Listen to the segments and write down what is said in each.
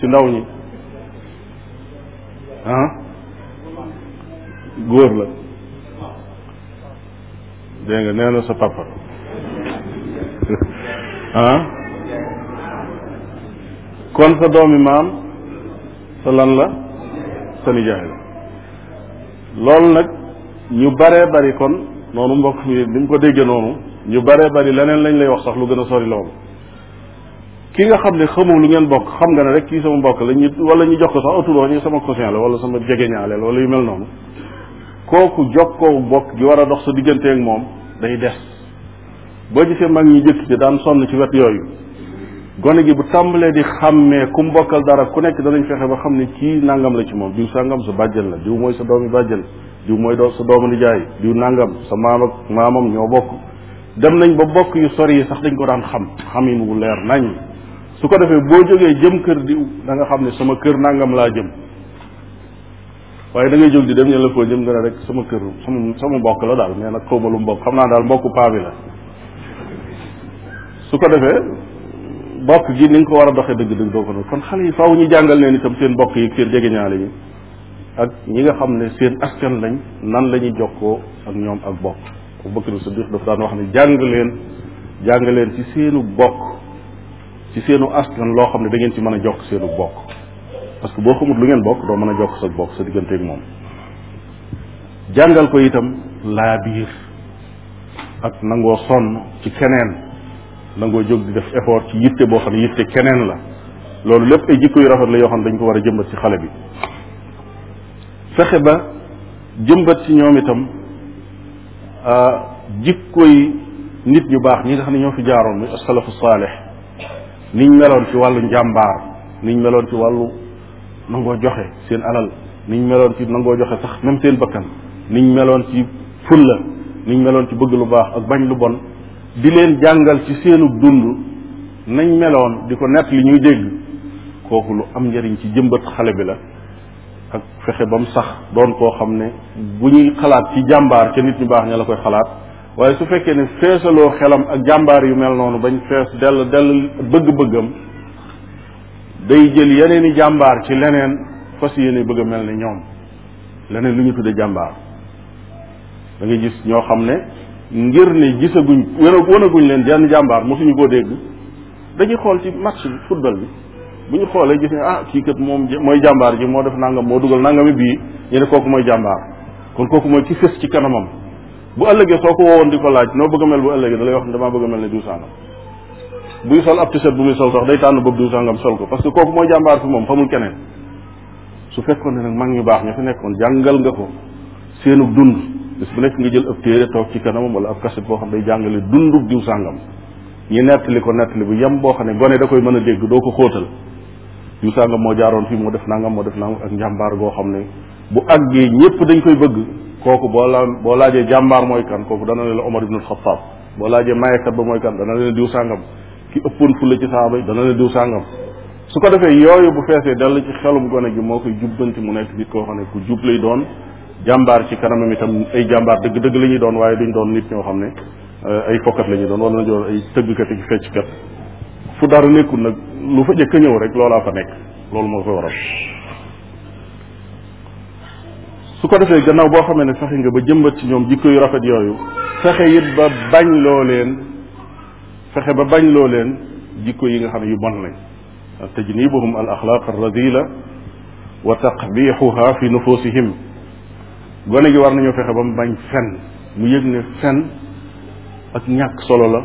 ci ndaw ñi ah góor la dégg nga nee na sa papa ah kon sa doomi maam sa lan la sa nijaay la loolu nag ñu baree bari kon noonu mbokk mi bi mu ko déggee noonu ñu baree bari leneen lañ lay wax sax lu gën a sori loolu ki nga xam ne xamoo lu ngeen bokk xam nga ne rek kii sama mbokk la ñu wala ñu jox ko sax atur wax ñu sama cousin la wala sama jegeñaale la wala yu mel noonu kooku jokkoo bokk gi war a dox sa digganteeg moom day des boo gisee mag ñi jëkk ci daan sonn ci wet yooyu gone gi bu tàmbalee di xàmmee ku mu bokkal dara ku nekk danañ fexe ba xam ne kii nangam la ci moom diw sangam sa bàjjen la diw mooy sa doomi bàjjen diw mooy doo sa doomu nijaay diw nangam sa maam ak maamam ñoo bokk dem nañ ba bokk yu sori yi sax dañ ko daan xam xam yi mu leer nañ su ko defee boo jógee jëm kër diw da nga xam ne sama kër nangam laa jëm waaye da ngay jóg di dem ñu la foo jëm nga ne rek sama kër sama sama mbokk la daal mais nag xaw ma lu mbokk xam naa daal mbokku paa bi la su ko defee bokk gi ni nga ko war a doxee dëgg-dëgg doo ko doon kon xale yi faaw ñu jàngal leen itam seen bokk yi seen jegeñaale yi ak ñi nga xam ne seen askan lañ nan la ñuy jokkoo ak ñoom ak bokk Abubakar Siddiq daf daan wax ne jàng leen jàng leen ci seenu bokk ci seenu askan loo xam ne da ngeen ci mën a jokk seenu bokk parce que boo xamut lu ngeen bokk doo mën a jokk sa bokk sa digganteeg moom jàngal ko itam laa biir ak nangoo sonn ci keneen nangoo jóg di def effort ci yitte boo xam ne yitte keneen la loolu lépp ay jikko yu rafet la yoo xam ne dañ ko war a jëmbat ci xale bi fexe ba jëmbat ci ñoom itam jikko yi nit ñu baax ñi nga xam ne ñoo fi jaaroon muy asalafu saalix niñ meloon ci wàllu njàmbaar niñ meloon ci wàllu nangoo joxe seen alal niñ meloon ci nangoo joxe sax même seen bakkan niñ meloon ci fulla niñ meloon ci bëgg lu baax ak bañ lu bon di leen jàngal ci seenu dund nañ meloon di ko nett li ñuy dégg kooku lu am njëriñ ci jëmbat xale bi la ak fexe ba mu sax doon koo xam ne bu ñuy xalaat ci jàmbaar ca nit ñu baax ña la koy xalaat waaye su fekkee ne feesaloo xelam ak jàmbaar yu mel noonu bañ fees dell dell bëgg-bëggam day jël yeneen i jàmbaar ci leneen fas yéene bëgg a mel ni ñoom leneen lu ñu tudde jàmbaar da nga gis ñoo xam ne ngir ne gisaguñ wanaguñ leen jenn jàmbaar mosuñu koo dégg dañuy xool ci match bi football bi bu ñu xoolee gis ne ah kii kat moom mooy jàmbaar ji moo def nangam moo dugal nangami bii ñu ne kooku mooy jàmbaar kon kooku mooy ki fës ci kanamam bu ëllëgee soo ko woowoon di ko laaj noo bëgg a mel bu ëllëgee da lay wax ne damaa bëgg a mel ne diw sàngam buy sol ab tiset bu muy sol sax day tànn boobu diw sàngam sol ko parce que kooku mooy jàmbaar fi moom xamul keneen su fekkoon ne nag mag ñu baax ña fi nekkoon jàngal nga ko seenu dund bis bu nekk nga jël ab téere toog ci kanamam wala ab kaset boo xam day jàngale dundub diw sàngam ñu nettali ko nettali bu yem boo xam ne gone da koy mën a dégg doo ko xóotal yu sàngam moo jaaroon fii moo def nangam moo def nangam ak njàmbaar goo xam ne bu àggee ñëpp dañ koy bëgg kooku boo laa boo laajee jàmbaar mooy kan kooku dana ne la Omar ibn al-Khattab boo laajee mayekat ba mooy kan dana leen diw sàngam ki ëppoon fulla ci saaba yi dana leen diw sàngam su ko defee yooyu bu feesee dell ci xelum gone gi moo koy jubbanti mu nekk nit koo xam ne ku jub lay doon jàmbaar ci kanamam itam ay jàmbaar dëgg-dëgg la ñuy doon waaye duñ doon nit ñoo xam ne euh, ay fokkat la ñu doon wala na doon ay tëggkat ak fecckat fu dara nekkul nag lu fa jëkk ñëw rek loolaa fa nekk loolu moo koy waral su ko defee gannaaw boo xamee ne fexe nga ba jëmbat ci ñoom jikko yu rafet yooyu fexe it ba bañ loo leen fexe ba bañ loo leen jikko yi nga xam ne yu bon lañ tajnibuhum al axlaaq al radila wa taqbixuha fi nufusihim gone gi war nañoo fexe ba mu bañ fen mu yëg ne fen ak ñàkk solo la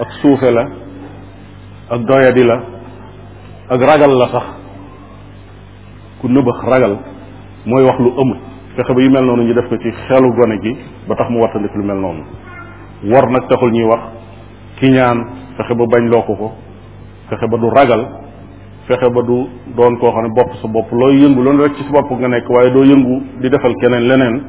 ak suufe la ak doyadi la ak ragal la sax ku nëbëx ragal mooy wax lu amul fexe ba yu mel noonu ñu def ko ci xelu gone gi ba tax mu wattandik lu mel noonu war nag taxul ñuy wax ki ñaan fexe ba bañ loo ko ko fexe ba du ragal fexe ba du doon koo xam ne bopp sa bopp looy yëngu loolu rek ci sa bopp nga nekk waaye doo yëngu di defal keneen leneen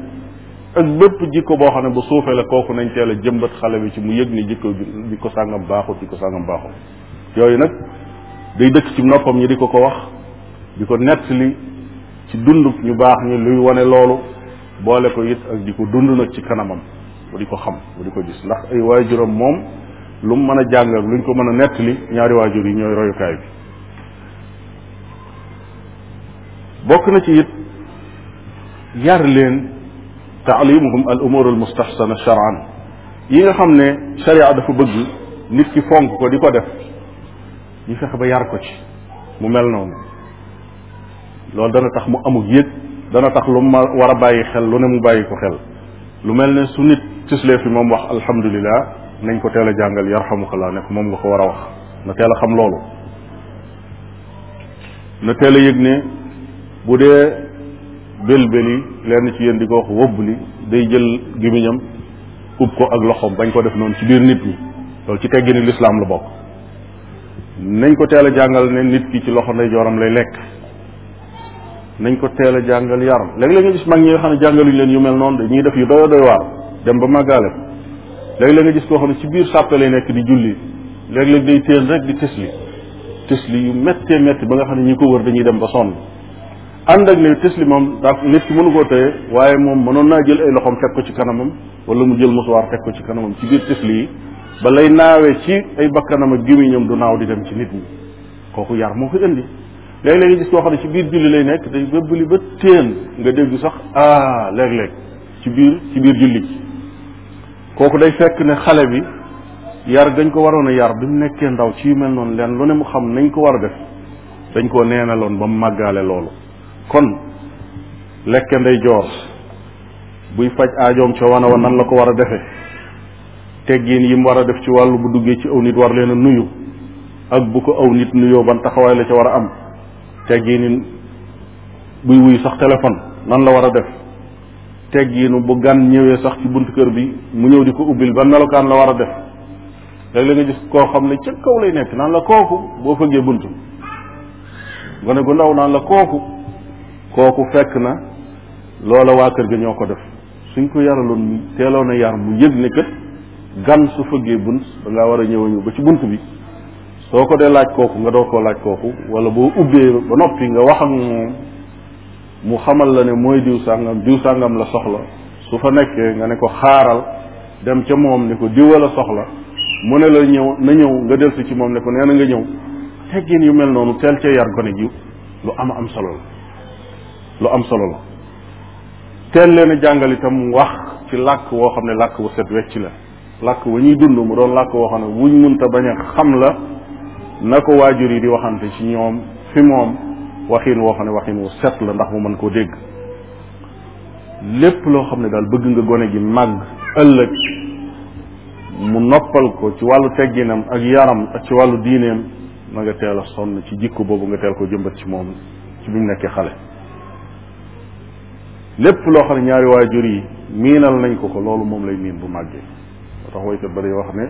ak bépp jikko boo xam ne bu suufee la kooku nañ teel a jëmbat xale bi ci mu yëg ni jikko jikko sàngam baaxul jikko sàngam baaxul yooyu nag day dëkk ci noppam ñi di ko ko wax di ko nettali ci dund ñu baax ñi luy wane loolu boole ko it ak di ko dund nag ci kanamam mu di ko xam mu di ko gis ndax ay waajuram moom lu mu mën a jàng ak luñ ko mën a nettali ñaari waajur yi ñooy royukaay bi bokk na ci it yar leen taalimuhum al umur al mustaxsana charan yi nga xam ne sharia dafa bëgg nit ki fonk ko di ko def ñu fexe ba yar ko ci mu mel noonu loolu dana tax mu amug yëg dana tax lu ma war a bàyyi xel lu ne mu bàyyi ko xel lu mel ne su nit tislee fi moom wax alhamdulilah nañ ko teel a jàngal yarhamukallah ne ko moom nga ko war a wax na teel a xam loolu na teel a yëg ne bu dee belbeli lenn ci yéen di ko wax wëbb li day jël gémmiñam ub ko ak loxoom bañ ko def noonu ci biir nit ñi loolu ci teggini lislaam la bokk nañ ko teel a jàngal ne nit ki ci loxo ndey jooram lay lekk nañ ko teel a jàngal yaram léeg-léeg nga gis mag ñi nga xam ne jàngaluñ leen yu mel noonu de ñuy def yu doy doy waar dem ba màggaale ko léeg-léeg nga gis koo xam ne ci biir sàppe lay nekk di julli léeg-léeg day téen rek di tisli tisli yu méttee métti ba nga xam ne ñi ko wër dañuy dem ba sonn ànd ak ne tisli moom daa nit ki mënu koo téye waaye moom mënoon naa jël ay loxoom teg ko ci kanamam wala mu jël musuwaar teg ko ci kanamam ci biir tisli yi ba lay naawee ci ay bakkanam ak gémmiñam du naaw di dem ci nit ñi kooku yar moo ko indi léeg-léeg gis koo xam ne ci biir julli lay nekk day bëbbali ba téen nga dégg sax ah léeg-léeg ci biir ci biir julli gi kooku day fekk ne xale bi yar dañ ko waroon a yar bi mu nekkee ndaw ci yu mel noonu leen lu ne mu xam nañ ko war a def dañ koo neenaloon ba mu màggaale loolu kon lekke ndey joor buy faj aajoom ca wana wa nan la ko war a defee teggin yi mu war a def ci wàllu bu duggee ci aw nit war leen a nuyu ak bu ko aw nit nuyoo ban taxawaay la ca war a am teggin buy wuyu sax téléphone nan la war a def tegginu bu gan ñëwee sax ci buntu kër bi mu ñëw di ko ubbil ban melokaan la war a def léeg-léeg nga gis koo xam ne ca kaw lay nekk naan la kooku boo fëggee buntu gone gu ndaw naan la kooku kooku fekk na loola waa kër ga ñoo ko def suñ ko yaraloon mu teeloon a yar mu yëg ne kat gan su fëggee bunt da ngaa war a ñëw ñëw ba ci bunt bi soo ko dee laaj kooku nga doo koo laaj kooku wala boo ubbee ba noppi nga wax ak moom mu xamal la ne mooy diw sàngam diw sàngam la soxla su fa nekkee nga ne ko xaaral dem ca moom ne ko diw la soxla mu ne la ñëw na ñëw nga delsi ci moom ne ko nee na nga ñëw teggin yu mel noonu teel cee yar gone ji lu am am solo la lu am solo la teel leen a jàngal itam wax ci làkk woo xam ne làkk wu set wecc la làkk wa ñuy dund mu doon làkk woo xam ne wuñ munta bañ a xam la na ko waajur yi di waxante ci ñoom fi moom waxin woo xam ne waxin wu set la ndax mu mën koo dégg lépp loo xam ne daal bëgg nga gone gi màgg ëllëg mu noppal ko ci wàllu tegginam ak yaram ak ci wàllu diineem na nga teel a sonn ci jikko boobu nga teel ko jëmbat ci moom ci bi mu nekkee xale lépp loo xam ne ñaari waajur yi miinal nañ ko ko loolu moom lay miin bu màggee moo tax waykat ba day wax ne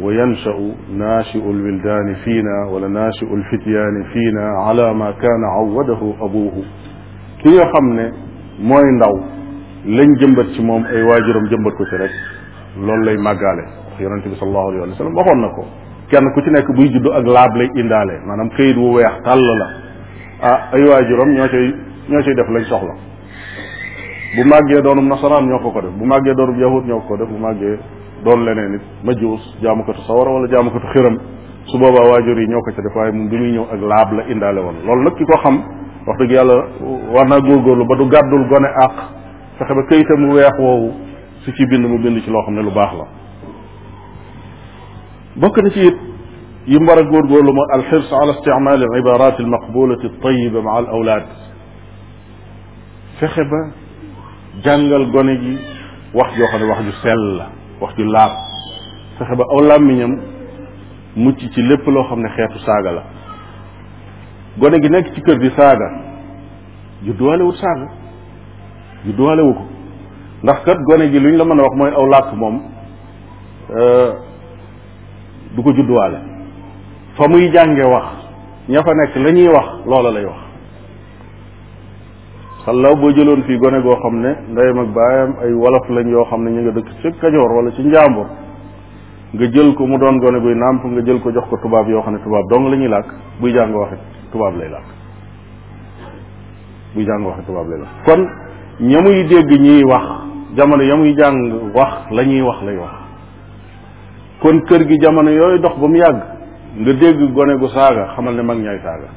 wa yanshau naashiu lwildaani fiina wala naashiu lfityaani fiina ala ma kaana awadahu abuhu ki nga xam ne mooy ndaw lañ jëmbat ci moom ay waajuram jëmbat ko ci rek loolu lay màggaale wax yonente bi sallallahu alayhi wa sallam waxoon na ko kenn ku ci nekk buy juddu ak laab lay indaale maanaam këyit wu weex tàll la ah ay waajuram ñoo cay ñoo cay def lañ soxla bu màggee doonum nasaraan ñoo ko ko def bu màggee doonum yahut ñoo ko ko def bu màggee doon leneen it majuus jaamukatu sawara wala jaamukatu xiram su boobaa waajur yi ñoo ko ca def waaye moom bi muy ñëw ak laab la indaale woon loolu nag ki ko xam wax dëgg yàlla war naa góorgóorlu ba du gàddul gone àq fexe ba këyitam mu weex woowu su ci bind mu bind ci loo xam ne lu baax la bokk na ci it yi mu war a góorgóorlu ma alxirs ala istimaal al ibarat al maqbulati tayiba ma al awlaad fexe ba jàngal gone gi wax joo xam ne wax ju sell la wax ju laab fexe ba aw làmmiñam mucc ci lépp loo xam ne xeetu saaga la gone gi nekk ci kër di saaga judduwaale wut saaga judduwaale wu ko ndax kat gone gi lu ñu la mën a wax mooy aw làkk moom euh, du ko judduwaale fa muy jànge wax ña fa nekk la ñuy wax loola lay wax xalaw boo jëloon fii gone goo xam ne ndeyam ak baayam ay wolof lañ yoo xam ne ñu nga dëkk ci Kajoor wala ci Njàmbur nga jël ko mu doon gone guy nàmp nga jël ko jox ko tubaab yoo xam ne tubaab dong la ñuy làkk buy jàng waxit tubaab lay làkk buy jàng wax tubaab lay wax kon ñamuy dégg ñuy wax jamono yamuy jàng wax la ñuy wax lay wax kon kër gi jamono yooyu dox ba mu yàgg nga dégg gone gu saaga xamal ne mag ñaay saaga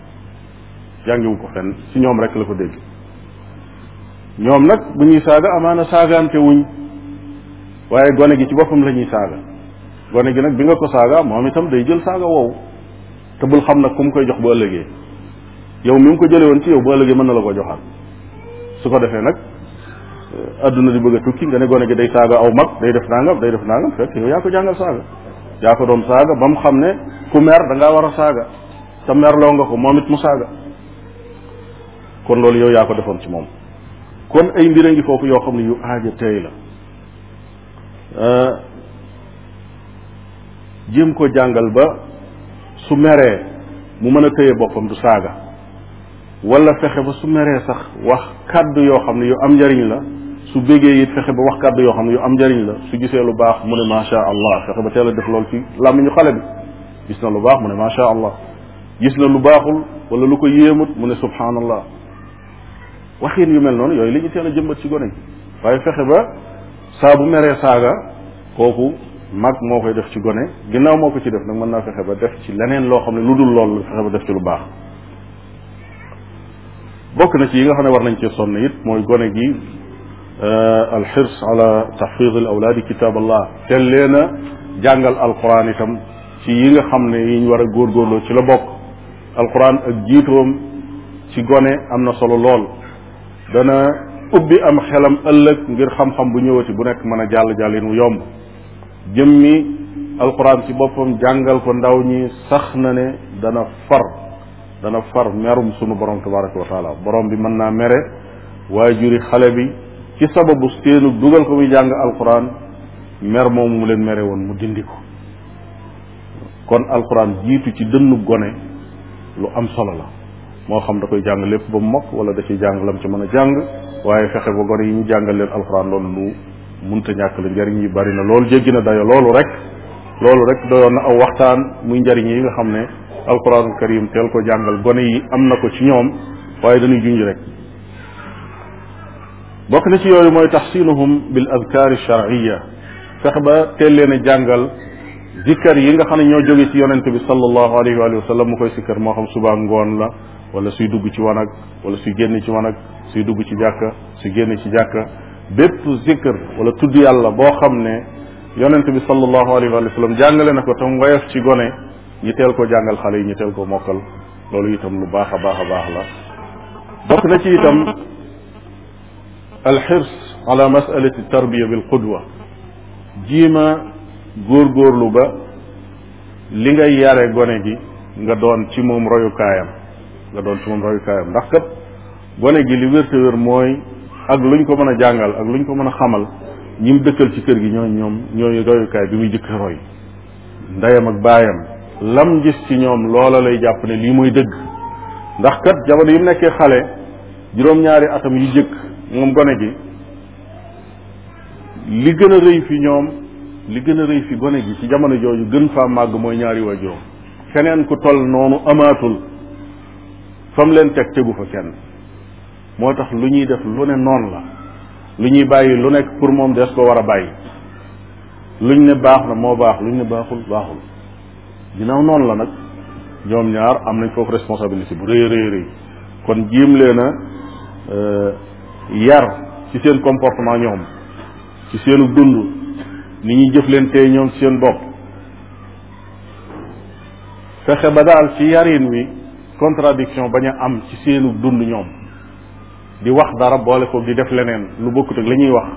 jàngiwu ko fenn ci ñoom rek la ko dégg ñoom nag bu ñuy saaga amaana saagaante wuñ waaye gone gi ci boppam la ñuy saaga gone gi nag bi nga ko saaga moom itam day jël saaga wow te bul xam nag ku mu koy jox bu ëllëgee yow mi mu ko jëlee woon ci yow bu ëllëgee mën na la ko joxaat su ko defee nag eh, adduna di bëgg a tukki nga ne gone gi day saaga aw mag day def nangam day def nangam fekk yow yaa ko jàngal saaga yaa ko doon saaga ba mu xam ne ku mer da ngaa war a saaga te merloo nga ko moom it mu saaga kon loolu yow yaa ko defoon ci moom kon ay mbir a ngi foofu yoo xam ne yu aaja teey la euh, jéem ko jàngal ba su meree mu mën a téye boppam du saaga wala fexe ba su meree sax wax kàddu yoo xam ne yu am njariñ la su bégee it fexe ba wax kàddu yoo xam ne yu am njariñ la su gisee lu baax mu ne macha allah fexe ba teel a def loolu ci làmmiñu xale bi gis na lu baax mu ne macha allah gis na lu baaxul wala lu ko yéemut mu ne subhanallah waxin yu mel noonu yooyu li ñu teel a jëmbat ci gone yi waaye fexe ba saa bu meree saaga kooku mag moo koy def ci gone ginnaaw moo ko ci def nag mën naa fexe ba def ci leneen loo xam ne lu dul loolu fexe ba def ci lu baax bokk na ci yi nga xam ne war nañ cee sonn it mooy gone gi euh, alxirs ala tahfiz al awlaadi kitab allah te leen a jàngal alquran itam ci yi nga xam ne yi ñu war a góorgóorloo ci la bokk alquran ak jiitoom ci gone am na solo lool dana ubbi am xelam ëllëg ngir xam-xam bu ñëwati bu nekk mën a jàll jàllin wu yomb jëmmi alquran ci boppam jàngal ko ndaw ñi sax na ne dana far dana far merum sunu borom tabaraka wa taala borom bi mën naa mere waajuri xale bi ci sababu seenu dugal ko muy jàng alquran mer moomu mu leen mere woon mu dindi ko kon alxuraan jiitu ci dënnu gone lu am solo la moo xam da koy jàng lépp ba mu mokk wala da ciy jàng lam ci mën a jàng waaye fexe ba gone yi ñu jàngal leen alxuraan loolu lu munta ñàkk la njariñ yi bari na loolu jéggi na dayo loolu rek loolu rek doyoon na aw waxtaan muy njariñ yi nga xam ne alxuraanul karim teel ko jàngal gone yi am na ko ci ñoom waaye dañuy junj rek bokk na ci yooyu mooy taxsinuhum bil adkaari sharciya fexe ba teel leen a jàngal zikkar yi nga xam ne ñoo jóge ci yonente bi sallallahu alayhi wa sallam mu koy sikkar moo xam suba ngoon la wala suy dugg ci wanag wala suy génn ci wanag suy dugg ci jàkka suy génn ci jàkka bépp zikkar wala tudd yàlla boo xam ne yonente bi sallallahu alayhi wa sallam jàngale na ko tam woyof ci gone ñi teel ko jàngal xale yi ñi teel ko mokkal loolu itam lu baax a baax a baax la bokk na ci itam alxirs ala masalati tarbiya bil qudwa jiima góorgóorlu ba li ngay yare gone gi nga doon ci moom royukaayam nga doon ci moom royukaayam ndax kat gone gi li wér te wér mooy ak luñ ko mën a jàngal ak luñ ko mën a xamal ñi mu dëkkal ci kër gi ñooy ñoom ñooy royukaay bi muy jëkk roy ndeyam ak baayam lam gis ci ñoom loola lay jàpp ne lii mooy dëgg ndax kat jamono yi mu nekkee xale juróom-ñaari atam yu jëkk moom gone gi li gën a rëy fi ñoom li gën a rëy fi gone gi ci jamono jooju gën faa màgg mooy ñaari waajuram keneen ku toll noonu amaatul fam leen teg tegu fa kenn moo tax lu ñuy def lu ne noonu la lu ñuy bàyyi lu nekk pour moom des ko war a bàyyi luñ ne baax na moo baax luñ ne baaxul baaxul ginnaaw noonu la nag ñoom ñaar am nañ foofu responsabilité bu rëy rëy rëy kon jéem leen a euh, yar ci seen comportement ñoom ci seenu dund ni ñuy jëf leen tey ñoom ci seen bopp fexe ba daal ci yarin wi contradiction bañ a am ci seenu dund ñoom di wax dara boole ko di def leneen lu bokkut ak la ñuy wax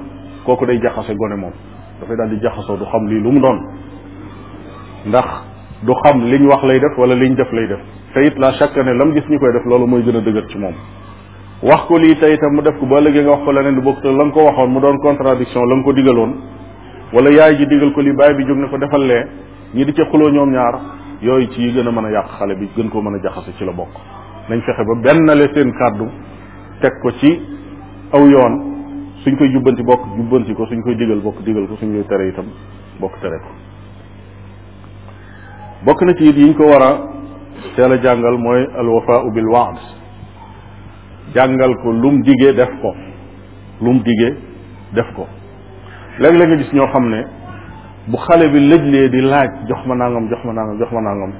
kooku day jaxase gone moom dafay daal di jaxasoo du xam lii lu mu doon ndax du xam liñ wax lay def wala liñ def lay def te it la chaque ne lam gis ñu koy def loolu mooy gën a dëgër ci moom wax ko lii tey itam mu def ko ba léegi nga wax ko leneen lu bokkut ak la nga ko waxoon mu doon contradiction la nga ko digaloon wala yaay ji digal ko li baay bi jóg ne ko defal lee ñi di ca xuloo ñoom ñaar yooyu ci yi gën a mën a yàq xale bi gën koo mën a jaxase ci la bokk nañ fexe ba benn le seen kàddu teg ko ci aw yoon suñ koy jubbanti bokk jubbanti ko suñ koy digal bokk digal ko suñ koy tere itam bokk tere ko bokk na ci it yiñ ko war a teel a jàngal mooy alwafaau bil waad jàngal ko lum digee def ko lum digee def ko léeg-léeg nga gis ñoo xam ne bu xale bi lëjlee di laaj jox ma nangam jox ma nangam jox ma nangam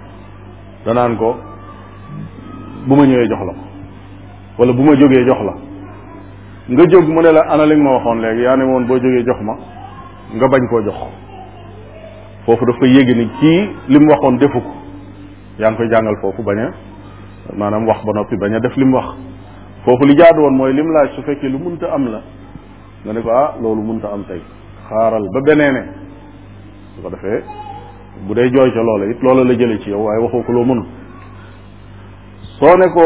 danaan ko bu ma ñëwee jox la ko wala bu ma jógee jox la nga jóg mu ne la ana li nga ma waxoon léegi yaa ne woon boo jógee jox ma nga bañ koo jox foofu dafa yëg ni kii li mu waxoon defu ko yaa ngi koy jàngal foofu bañ a maanaam wax ba noppi bañ a def li mu wax foofu li jaadu woon mooy li mu laaj su fekkee lu munta am la nga ne ko ah loolu mënta am tey xaaral ba beneene su ko defee bu dee jooy ca loola it loola la jële ci yow waaye waxoo ko loo mënul soo ne ko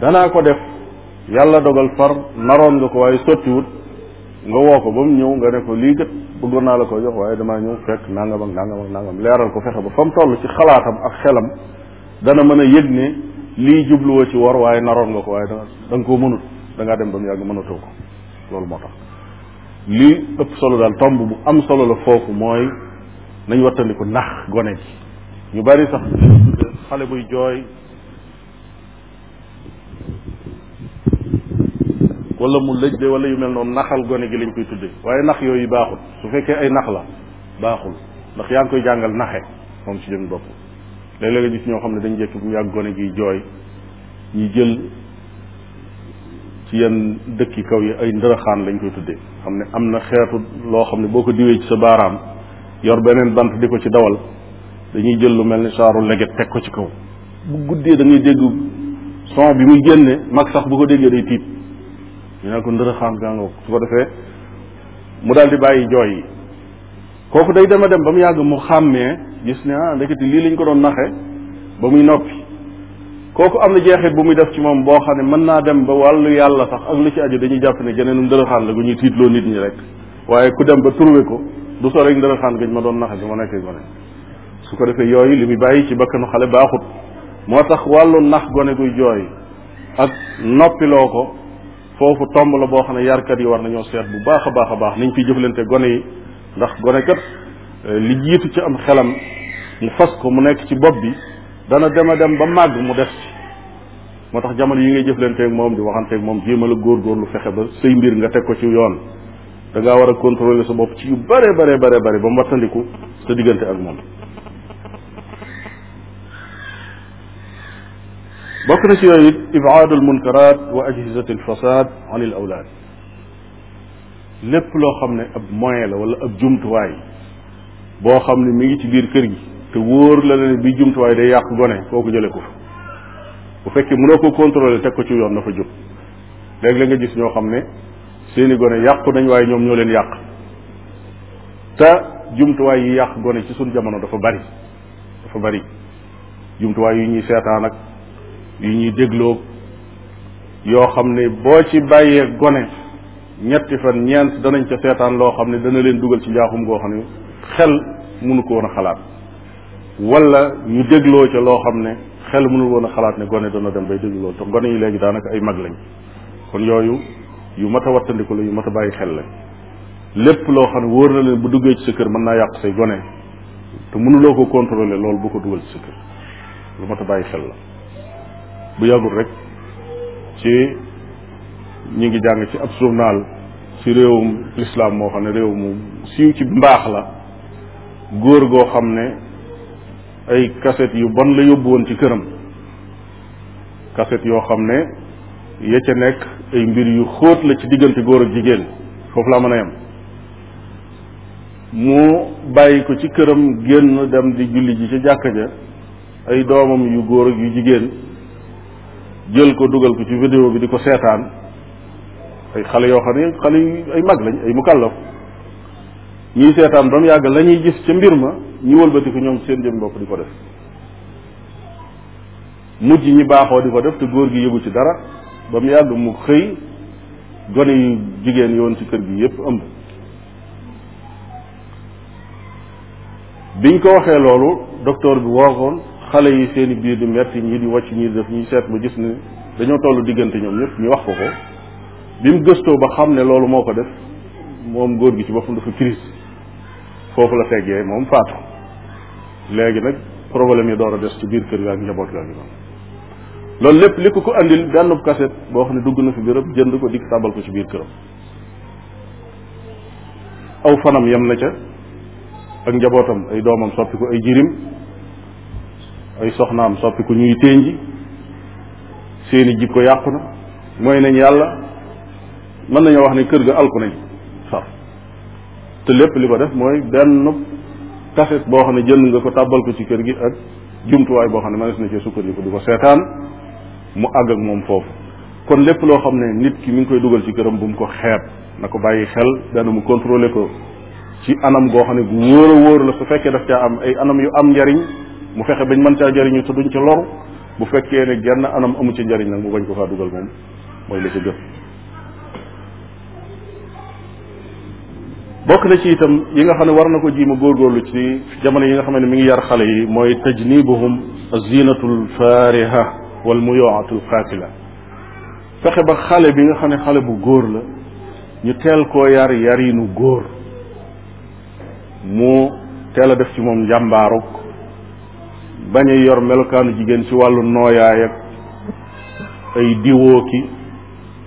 danaa ko def yàlla dogal far naroon nga ko waaye sottiwut nga woo ko ba mu ñëw nga ne ko lii gët bëggoon naa la ko jox waaye damaa ñëw fekk nangam ak nangam ak nangam leeral ko fexe ba fa mu toll ci xalaatam ak xelam dana mën a yëg ne lii jubluwoo ci wor waaye naroon nga ko waaye da da nga koo mënut da ngaa dem ba mu yàgg mënatoo ko loolu moo tax lii ëpp solo daal tomb bu am solo la foofu mooy nañ wattandiku nax gone ji ñu bari sax xale buy jooy wala mu lëj de wala yu mel noonu naxal gone gi lañ koy tuddee waaye nax yooyu baaxul su fekkee ay nax la baaxul ndax yaa ngi koy jàngal naxe moom ci jëm bopp léeg-léeg nga gis ñoo xam ne dañ jekk bu yàgg gone gi jooy ñu jël ci yenn dëkki kaw yi ay ndërëxaan lañ koy tuddee xam ne am na xeetu loo xam ne boo ko diwee ci sa baaraam yor beneen bant di ko ci dawal dañuy jël lu mel ni saaru leget teg ko ci kaw bu guddee da ngay dégg son bi muy génne mag sax bu ko déggee day tiit ñu ne ko ndërëxaan gaa nga su ko defee mu daal di bàyyi jooy yi kooku day dema dem ba mu yàgg mu xàmmee gis ne ah ndekete lii lañ ko doon naxe ba muy noppi kooku am na jeexit bu muy def ci moom boo xam ne mën naa dem ba wàllu yàlla sax ak lu ci aju dañuy jàpp ne geneenum dërëxaan la gu ñuy tiitloo nit ñi rek waaye ku dem ba trouvé ko du so rek dërëxaan gañ ma doon naxe bi ma nekk gone su ko defee yooyu li muy bàyyi ci bakkanu xale baaxut moo tax wàllu nax gone guy jooy ak noppiloo ko foofu tomb la boo xam ne yarkat yi war nañoo seet bu baax a baax a baax niñ fiy jëflante gone yi ndax gone kat eh, li jiitu ci am xelam mu fas ko mu nekk ci bopp bi dana dem a dem ba màgg mu def ci moo tax jamono yi ngay jëflanteeg moom di waxanteeg moom jéem a la góorgóorlu fexe ba say mbir nga teg ko ci yoon da ngaa war a contrôler sa bopp ci yu bare bare bare bare ba mu wattandiku sa diggante ak moom bokk na ci yooyu it ibaadu almunkarat wa ajhizat alfasad an al awlaad lépp loo xam ne ab moyen la wala ab jumtuwaay boo xam ne mi ngi ci biir kër gi te wóor la ne bi jumtuwaay day yàq gone kooku jële ko fa bu fekkee mënoo ko contrôler teg ko ci yoon na fa jóg léegi la nga gis ñoo xam ne seeni gone yàqu nañ waaye ñoom ñoo leen yàq te jumtuwaay yi yàq gone ci suñ jamono dafa bari dafa bari jumtuwaay yu ñuy seetaan ak yu ñuy dégloog yoo xam ne boo ci bàyyee gone ñetti fan ñeent danañ ca seetaan loo xam ne dana leen dugal ci njaaxum goo xam ne xel mënu ko woon a xalaat wala ñu dégloo ca loo xam ne xel mënul woon a xalaat ne gone dana dem bay déglu loolu te gone yi léegi daanaka ay mag lañ kon yooyu yu mat a wattandiku la yu mat a bàyyi xel la lépp loo xam ne wóor na leen bu duggee ci sa kër mën naa yàq say gone te mënuloo ko contrôler loolu bu ko dugal ci sa kër lu mat a bàyyi xel la bu yàggul rek ci ñi ngi jàng ci ab journal ci réewum lislaam moo xam ne réew mu siiw ci mbaax la góor goo xam ne ay kaset yu bon la yóbbu woon ci këram kaset yoo xam ne ya ca nekk ay mbir yu xóot la ci diggante góor ak jigéen foofu laa mën a yem mu bàyyi ko ci këram génn dem di julli ji ci jàkka ja ay doomam yu góor ak yu jigéen jël ko dugal ko ci vidéo bi di ko seetaan ay xale yoo xam ne xale yu ay mag lañ ay mukallaf ñuy seetaan ba mu yàgg la ñuy gis ca mbir ma ñu wëlbati ko ñoom seen jëm bopp di ko def mujj ñi baaxoo di ko def te góor gi yëgu ci dara ba mu yàgg mu xëy gone yu jigéen yoon ci kër gi yépp ëmb biñ ko waxee loolu docteur bi wookoon xale yi seen i biir di metti ñii di wàcc ñii di def ñuy seet ba gis ne dañoo tollu diggante ñoom ñëpp ñu wax ko ko bi mu gëstoo ba xam ne loolu moo ko def moom góor gi ci boppam dafa crise foofu la teggee moom faatu léegi nag problème yi door a des ci biir kër ga ak njaboot ga gi noonu loolu lépp li ko ko andil benn kaset boo xam ne dugg na fi béréb jënd ko dikk tàbbal ko ci biir këram aw fanam yem na ca ak njabootam ay doomam soppi ko ay jirim ay soxnaam soppi ko ñuy ténji seeni jikko yàqu na mooy nañ yàlla mën nañoo wax ne kër ga alku nañ te lépp li ko def mooy benn kaset boo xam ne jënd nga ko tàbbal ko ci kër gi ak jumtuwaay boo xam ne mënees na cee sukkandiku di ko seetaan mu àgg ak moom foofu kon lépp loo xam ne nit ki mi ngi koy dugal ci këram bu mu ko xeeb na ko bàyyi xel dana mu contrôler ko ci anam goo xam ne gu wóor a wóor la su fekkee daf caa am ay anam yu am njariñ mu fexe bañ mën caa jariñu te duñ ca lor bu fekkee ne genn anam amu ci njariñ nag mu bañ ko faa dugal moom mooy la ca gën bokk na ci itam yi nga xam ne war na ko ji ma góorgóorlu ci jamono yi nga xam ne mi ngi yar xale yi mooy tajnibuhum azinatul fariha wal muyoatul qatila fexe ba xale bi nga xam ne xale bu góor la ñu teel koo yar yarinu góor mu teel a def ci moom njàmbaaruk bañ a yor melokaanu jigéen ci wàllu nooyaay ak ay diwoo ki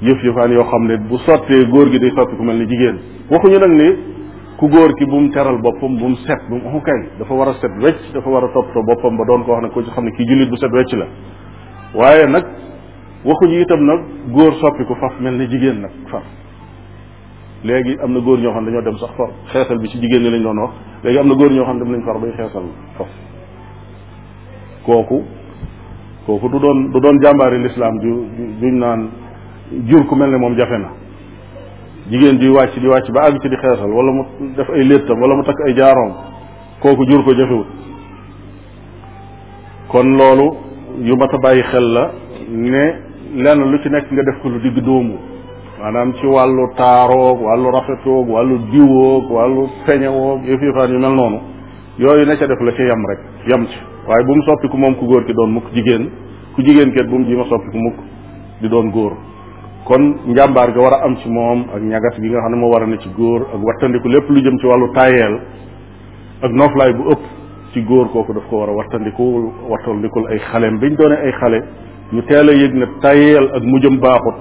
jëf jëfaan yoo xam ne bu sottee góor gi day sotti ku mel ni jigéen waxuñu nag ni ku góor ki bu mu teral boppam bu mu set bu mu kay dafa war a set wecc dafa war a toppatoo boppam ba doon ko wax ne ko ci xam ne kii jullit bu set wecc la waaye nag waxuñu itam nag góor soppi ko faf mel ni jigéen nag faf léegi am na góor ñoo xam ne dañoo dem sax far xeesal bi ci jigéen ñi lañ doon wax léegi am na góor ñoo xam ne dem nañ far bay xeesal faf kooku kooku du doon du doon jàmbaari lislaam ju juñ naan jur ku mel ne moom jafe na jigéen di wàcc di wàcc ba àgg ci di xeesal wala mu def ay léttam wala mu takk ay jaaroom kooku jur ko jafewut kon loolu yu mat a bàyyi xel la ne lenn lu ci nekk nga def ko lu digg doomu maanaam ci wàllu taaroog wàllu rafetoog wàllu diwoog wàllu peñewoog yëf yëfaan yu mel noonu yooyu na ca def la ca yam rek yam ci waaye bu mu soppiku moom ku góor ki doon mukk jigéen ku jigéen ket bu mu ji ma soppiku mukk di doon góor kon njàmbaar ga war a am ci moom ak ñagas gi nga xam ne moo war a ne ci góor ak wattandiku lépp lu jëm ci wàllu tayeel ak nooflaay bu ëpp ci góor kooku daf ko war a wattandiku wattandikul ay xaleem biñ doone ay xale ñu teel a yëg ne tayeel ak mujjëm baaxut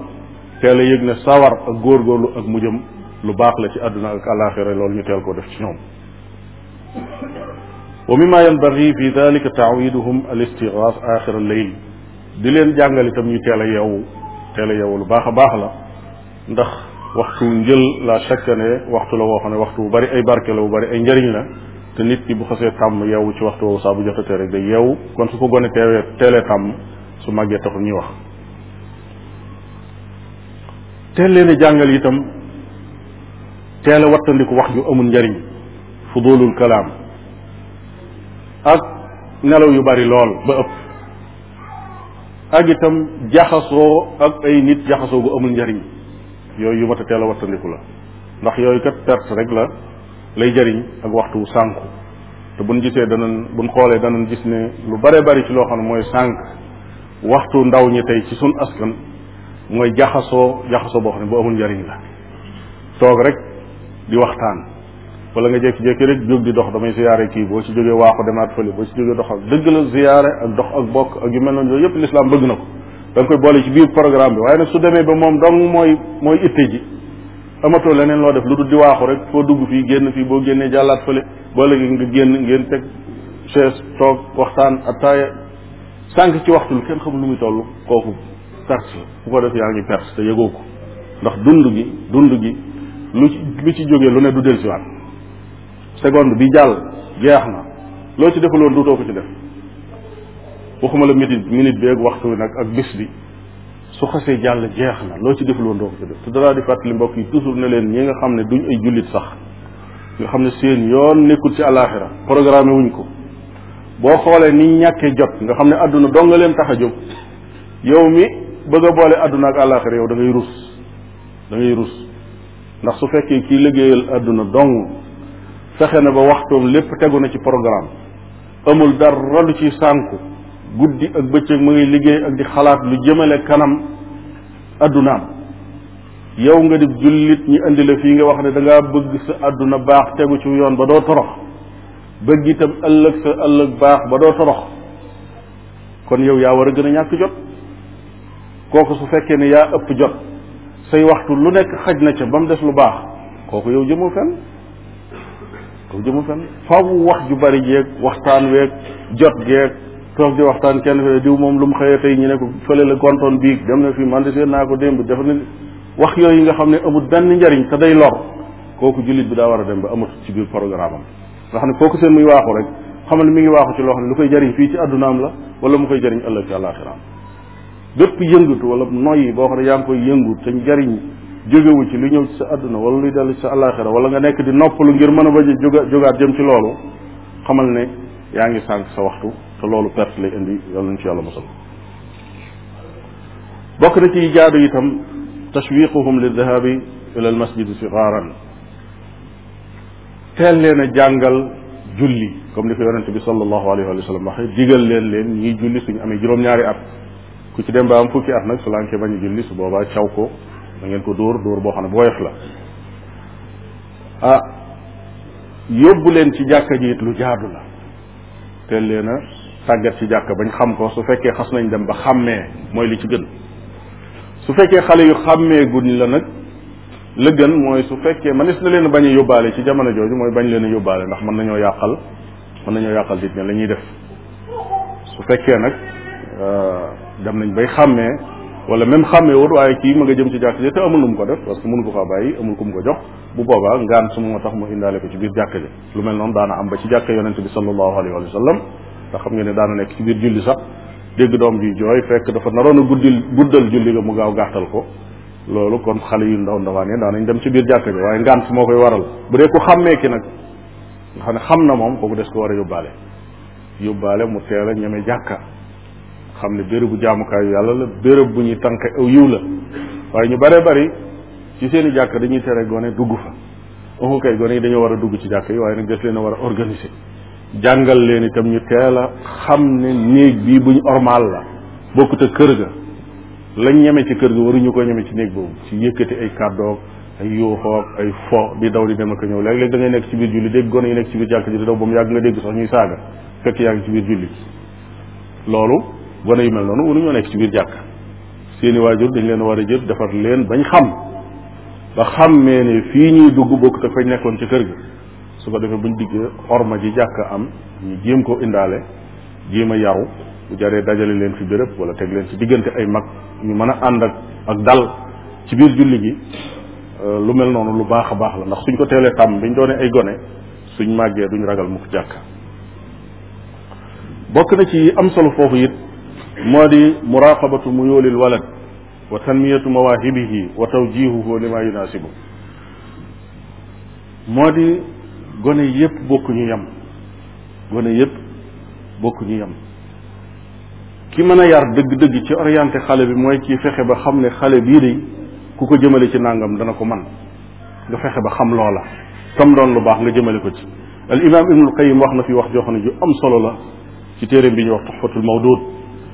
teel a yëg ne sawar ak góorgóorlu ak mujjëm lu baax la ci àdduna ak àllaaxira loolu ñu teel koo def ci ñoom wa mimma yanbaghi fi dhalika ta'widuhum al-istighath akhir al-layl di leen jàngal itam ñu teel a yeewu teel a yeewu lu baax a baax la ndax waxtu njël la chaque année waxtu la woo xam ne waxtu bu bari ay barke la bu bari ay njëriñ la te nit ki bu xasee tàmm yeewu ci waxtu woowu saa bu jotatee rek day yeewu kon su ko gone teewee teelee tàmm su màggee taxul ñuy wax teel leen a jàngal itam teel a wattandiku wax ju amul njariñ fudulul kalaam ak nelaw yu bari lool ba ëpp ak itam jaxasoo ak ay nit jaxasoo gu amul njariñ yooyu yu mat a teel a wattandiku la ndax yooyu kat perte rek la lay jariñ ak waxtu sànku te buñ gisee danañ buñ xoolee danañ gis ne lu bare bari ci loo xam ne mooy sànk waxtu ndaw ñi tey ci suñ askan mooy jaxasoo jaxasoo boo xam ne bu amul njariñ la toog rek di waxtaan wala nga jékki-jékki rek jóg di dox damay ziyaare kii boo ci jógee waaxu demaat fële boo ci jógee dox ak dëgg la ziyaare ak dox ak bokk ak yu mel noonu yooyu yëpp lislaam bëgg na ko da nga koy boole ci biir programme bi waaye nag su demee ba moom dong mooy mooy itte ji amatoo leneen loo def lu dul di waaxu rek foo dugg fii génn fii boo génnee jàllaat fële boo léegi nga génn ngeen teg chaise toog waxtaan attaaya sànq ci waxtu lu kenn xamul nu muy toll kooku perte ku ko def yaa ngi perte te yëgoo ko ndax dund gi dund gi lu ci lu ci jógee lu ne du dellusiwaat seconde bi jàll jeex na loo ci defuloon duutoo ko ci def waxuma la minute minute bi ak waxtu bi nag ak bis bi su xasee jàll jeex na loo ci deful woon doo ko ci def te dalaa di fàttali mbokk yi toujours ne leen ñi nga xam ne duñ ay jullit sax nga xam ne seen yoon nekkul ci alaxira programme wuñ ko boo xoolee ni ñàkkee jot nga xam ne àdduna dong nga leen tax a jóg yow mi bëgg a boole àdduna ak àllaaxira yow da ngay rus da ngay rus ndax su fekkee kii liggéeyal àdduna dong fexe na ba waxtoom lépp tegu na ci programme amul dara lu ci sànku guddi ak bëccëg mu ngi liggéey ak di xalaat lu jëmale kanam addunaam yow nga di jullit ñi indi la fii nga wax ne da bëgg sa àdduna baax tegu ci yoon ba doo torox bëgg itam ëllëg sa ëllëg baax ba doo torox kon yow yaa war a gën a ñàkk jot kooku su fekkee ne yaa ëpp jot say waxtu lu nekk xaj na ca ba mu des lu baax kooku yow jëmoo fenn kooku jëmoo fenn faaw wax ju bari jeeg waxtaan weeg jot geeg toog di waxtaan kenn fee diw moom lu mu xëyee tey ñu ne ko fële la gontoon biig dem na fi man de seen naa ko démb def na wax yooyu nga xam ne amul benn njariñ te day lor kooku jullit bi daa war a dem ba amatu ci biir programme am nga xam ne foo ko seen muy waaxu rek xamal mi ngi waaxu ci loo xam ne lu koy jariñ fii ci addunaam la wala mu koy jariñ ëllëg ci àllaaxiraam bépp yëngatu wala noyyi boo xam ne yaa ngi koy yëngu te jariñ jógewu ci lu ñëw ci sa àdduna wala luy dellu ci sa àllaaxira wala nga nekk di noppalu ngir mën a bañ a jóga jógaat jëm ci loolu xamal ne yaa ngi sànq sa waxtu te loolu perte lay indi yàlla nañ ci yàlla mosal bokk na ci jaadu itam tashwiquhum lil dahabi ila al masjid sigaaran teel leen a jàngal julli comme ni ko yonente bi sallallahu alayhi wa sallam waxee digal leen leen ñuy julli suñu amee juróom-ñaari at ku ci dem ba am fukki at nag su lankee bañ a julli su boobaa caw ko da ngeen ko dóor dóor boo xam ne bu woyof la ah yóbbu leen ci jàkka ji it lu jaadu la teel leen a tàggat ci jàkka bañ xam ko su fekkee xas nañ dem ba xàmmee mooy li ci gën su fekkee xale yu xàmmee guñ la nag la gën mooy su fekkee manis na leen bañ a yóbbaale ci jamono jooju mooy bañ leen a yóbbaale ndax mën nañoo yàqal mën nañoo yàqal nit ña la ñuy def su fekkee nag euh, dem nañ bay xàmmee wala même xàmmee wut waaye kii ma nga jëm ci jàkk ji te amul lu mu ko def parce que mënu ko faa bàyyi amul ku mu ko jox bu boobaa ngaan su ma tax mu indaale ko ci biir jàkk ji lu mel noonu daana am ba ci jàkk yonente bi sallallahu alayhi wa sallam ndax xam nga ne daana nekk ci biir julli sax dégg doom ji jooy fekk dafa naroon a guddil guddal julli ga mu gaaw gàttal ko loolu kon xale yu ndaw ndawaan yi daanañ dem ci biir jàkka ji waaye ngànt moo koy waral bu dee ku xàmmee ki nag nga xam ne xam na moom kooku des ko war a yóbbaale yóbbaale mu teel a ñeme jàkka xam ne béréb bu jaamukaayu yàlla la béréb bu ñuy tànk aw yiw la waaye ñu bare bari ci seen i jàkka dañuy tere gone dugg fa waxu kay gone yi dañoo war a dugg ci jàkka yi waaye nag des leen a war a organiser jàngal leen itam ñu teel a xam ne néeg bii buñ ormal la bokkut ak kër ga lañ ñeme ci kër gi waruñu ko ñeme ci néeg boobu ci yëkkati ay kàddoog ay yuuxoog ay fo di daw di dem ak ñëw léeg-léeg da ngay nekk ci biir julli dégg gone yi nekk ci biir jàkk ji di daw ba mu yàgg nga dégg sax ñuy saaga fekk yaa ngi ci biir julli loolu gone yu mel noonu waruñoo nekk ci biir jàkk seeni waajur dañ leen war a jël defar leen bañ xam ba xammee ne fii ñuy dugg bokk te fañ nekkoon ci kër gi su ko defee buñ diggee orma ji jàkk am ñu jéem koo indaale jéem a yaru bu jaree dajale leen fi béréb wala teg leen ci diggante ay mag ñu mën a ànd ak ak dal ci biir julli gi euh, lu mel noonu lu baax a baax la ndax suñ ko teelee tàmm biñ doone ay gone suñ màggee duñ ragal mukk jàkk bokk na ci am solo foofu it moo di muraqabatu muyulil walad wa tanmiyatu mawaahibihi wa tawjihuhu lima yunaasibu moo di gone yépp bokkuñu yem gone yépp bokkuñu yem ki mën a yar dëgg-dëgg ci orienté xale bi mooy kii fexe ba xam ne xale bii de ku ko jëmale ci nàngam dana ko man nga fexe ba xam loola tam doon lu baax nga jëmale ko ci al imam ibnul qayim wax na fi wax joo xam ne ju am solo la ci téeréem bi ñuy wax tuxfatul mawdud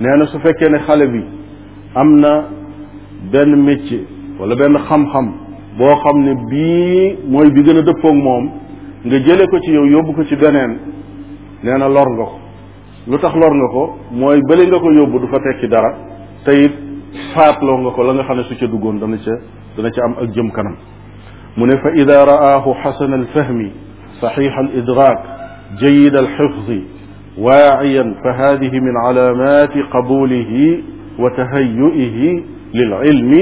nee na su fekkee ne xale bi am na benn métier wala benn xam-xam boo xam ne bii mooy bi gën a dëppoog moom nga jële ko ci yow yóbbu ko ci beneen nee na lor nga ko lu tax lor nga ko mooy bële nga ko yóbbu du fa tekki dara te it faatloo nga ko la nga xam ne su ca duggoon dana ca dana ca am ak jëm kanam mu ne fa ida raahu xasana alfahmi saxixa alidrak jayid alxifdi waaciyan fa hadihi min calaamaati qabulihi wa tahayu'ihi lilcilmi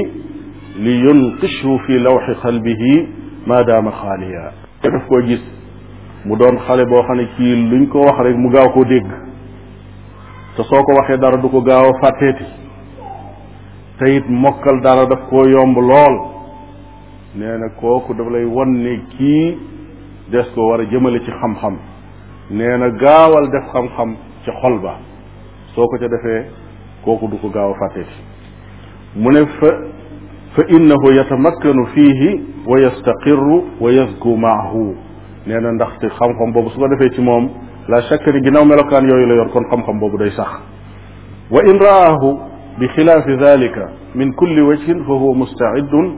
li yunqishu fi lawxi qalbihi ma daama xaaliya daf koo gis mu doon xale boo xam ne kii luñ ko wax rek mu gaaw koo dégg te soo ko waxee dara du ko gaaw a fàtteeti te it mokkal dara daf koo yomb lool nee na kooku daf lay wan ne kii des ko war a jëmale ci xam-xam nee na gaawal def xam-xam ca xol ba soo ko ca defee kooku du ko gaaw a fàtteeti mu ne fa fa innahu yatamakkanu fiihi wa yastaqirru wa yazku maahu nee na ndaxte xam-xam boobu su ko defee ci moom la shakka ni ginnaaw melokaan yooyu la yor kon xam-xam boobu day sax wa in raahu bi xilaafi dalika min kulli wajhin fa huwa mustaidun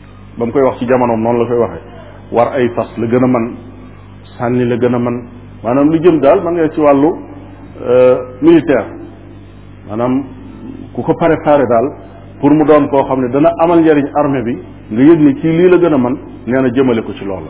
ba mu koy wax ci jamonoom noonu la koy waxee war ay fas la gën a man sànni la gën a man maanaam lu jëm daal man nga ci wàllu euh, militaire maanaam ku ko préparé daal pour mu doon koo xam ne dana amal njariñ armée bi nga yëg ni ci lii la gën a man nee na jëmale ko ci loolu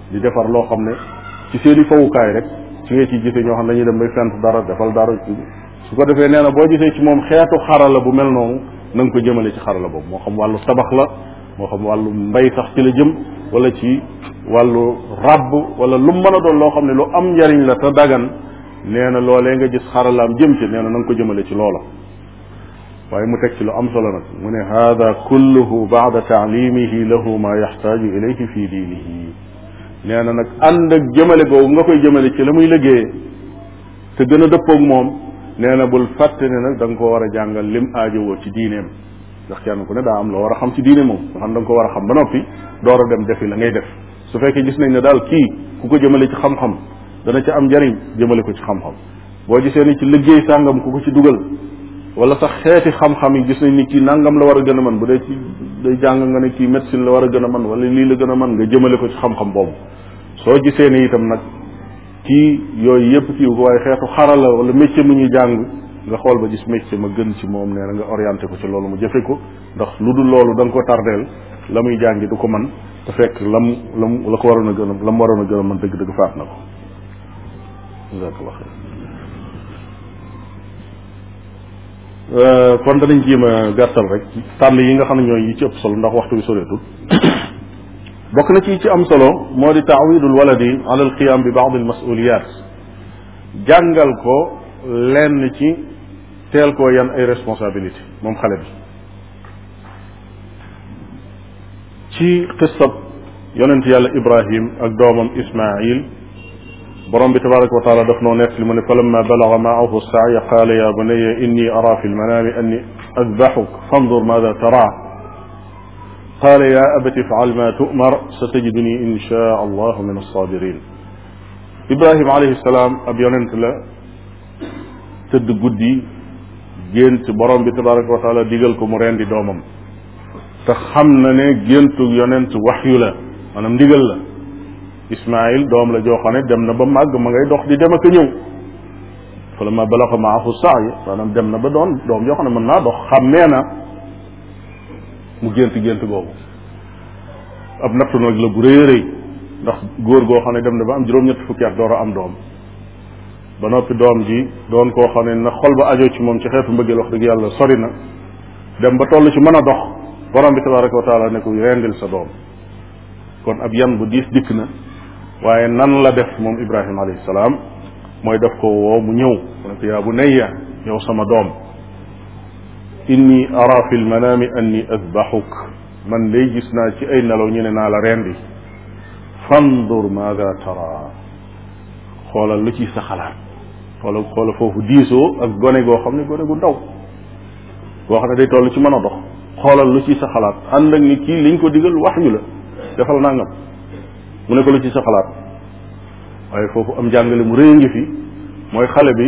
di defar loo xam ne ci seen i fawukaay rek ci nga ciy gisee ñoo xam ne dañuy dem bay fent dara defal dara su ko defee nee na boo gisee ci moom xeetu xarala bu mel noonu na nga ko jëmale ci xarala boobu moo xam wàllu tabax la moo xam wàllu mbay sax ci la jëm wala ci wàllu ràbb wala lu mën a doon loo xam ne lu am njariñ la te dagan nee na loolee nga gis xaralaam jëm ci nee na na nga ko jëmale ci loola waaye mu teg ci lu am solo nag mu ne hada kulluhu baada taalimihi lahu ma yaxtaaju ilayhi fi diinihi nee na nag ànd ak jëmale googu nga koy jëmale ci la muy liggéeye te gën a dëppoog moom nee na bul fàtte ne nag da nga ko war a jàngal lim aajowoo ci diineem ndax kenn ku ne daa am loo war a xam ci diine moom nga xam da nga ko war a xam ba noppi door a dem defi la ngay def su fekkee gis nañ ne daal kii ku ko jëmale ci xam-xam dana ci am njariñ jëmale ko ci xam-xam boo gisee ni ci liggéey sàngam ku ko ci dugal wala sax xeeti xam-xam yi gis nañ ni kii nangam la war a gën a mën bu dee ci day jàng nga ne kii médecine la war a gën a mën wala lii la gën a mën nga jëmale ko ci xam-xam boobu soo gisee ni itam nag kii yooyu yëpp kii ko waaye xeetu xarala wala métier mu ñuy jàng nga xool ba gis métier ma gën ci moom nee na nga orienté ko ci loolu mu jëfe ko ndax lu dul loolu da nga ko tardeel la muy jàngi du ko mën te fekk lam lam la ko waroon a gën a lam waroon a gën a mën dëgg-dëgg faat na ko jazakallah xayr kon danañ jéem a gàttal rek tànn yi nga xam ne ñooy yi ci ëpp solo ndax waxtu bi soreetul bokk na ci ci am solo moo di taawidul waladi ala alqiyam bi baad almasuliyat jàngal ko lenn ci teel koo yan ay responsabilité moom xale bi شي قصة يونت يالا ابراهيم اك دومم اسماعيل بروم تبارك وتعالى دفنو نيت لمن فلما بلغ معه السعي قال يا بني اني ارى في المنام اني اذبحك فانظر ماذا ترى قال يا أبت افعل ما تؤمر ستجدني إن شاء الله من الصابرين إبراهيم عليه السلام أبي ننتلا tëdd guddi gént borom bi tabaraka wa taala digal ko mu rendi doomam te xam na ne géntu yonent waxyu la maanaam ndigal la Ismaayil doom la joo xam ne dem na ba màgg ma ngay dox di dem ak a ñëw fa la ma balaxa maahu saay maanaam dem na ba doon doom joo xam ne mën naa dox xàmmee na mu gént gént googu ab nattu nag la bu rëy a rëy ndax góor goo xam ne dem na ba am juróom-ñetti fukki at door a am doom ba noppi doom ji doon koo xam ne na xol ba ajoo ci moom ci xeetu mbëggeel wax dëgg yàlla sori na dem ba toll ci mën a dox borom bi tabaraka wa taala ne ko rendil sa doom kon ab yan bu diis dikk na waaye nan la def moom ibrahima alayhi salaam mooy def ko woo mu ñëw mu ne ko yaa bunayya yow sama doom inni ara fi lmanaami anni azbaxuk man day gis naa ci ay nelaw ñu ne naa la rendi fandur maada tara xoolal lu ci sa xalaat xoolal xoolal foofu diisoo ak gone goo xam ne gone gu ndaw boo xam ne day toll ci mën a dox xoolal lu ci sa xalaat ànd ak ni kii liñ ko digal wax yu la defal nangam mu ne ko lu ci sa xalaat waaye foofu am jàngale mu rëy ngi fi mooy xale bi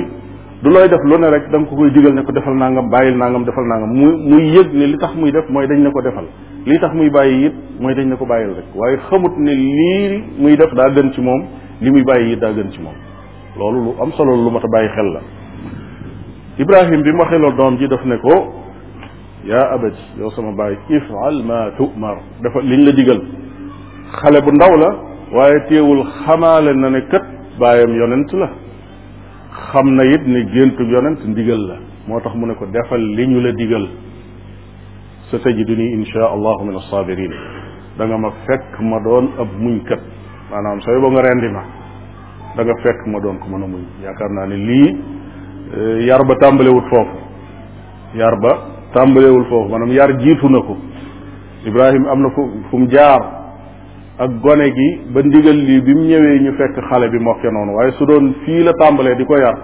du looy def lu ne rek da ko koy digal ne ko defal nangam bàyyil nangam defal nangam mu muy yëg ne li tax muy def mooy dañ ne ko defal lii tax muy bàyyi it mooy dañ ne ko bàyyil rek waaye xamut ne lii muy def daa gën ci moom li muy bàyyi it daa gën ci moom loolu lu am solo lu mat a bàyyi xel la ibrahim bi mu waxee loolu doom ji daf ne ko yaa abati yow sama baay ifal ma tumar dafa liñ la digal xale bu ndaw la waaye teewul xamaale na ne kat baayam yonent la xam na it ne géntug yonent ndigal la moo tax mu ne ko defal li ñu la digal sa tajiduni insha allahu min assabirin da nga ma fekk ma doon ab muñkat maanaam sooy ba nga rendi ma da nga fekk ma doon ko mën a muñ yaakaar naa ne lii eh, yar ba tàmbalewut foofu yar ba tàmbalewul foofu maanaam yar jiitu na ko Ibrahim am na fu fu mu jaar ak gone gi ba ndigal lii bi mu ñëwee ñu fekk xale bi mokke noonu waaye su doon fii la tàmbalee di ko yar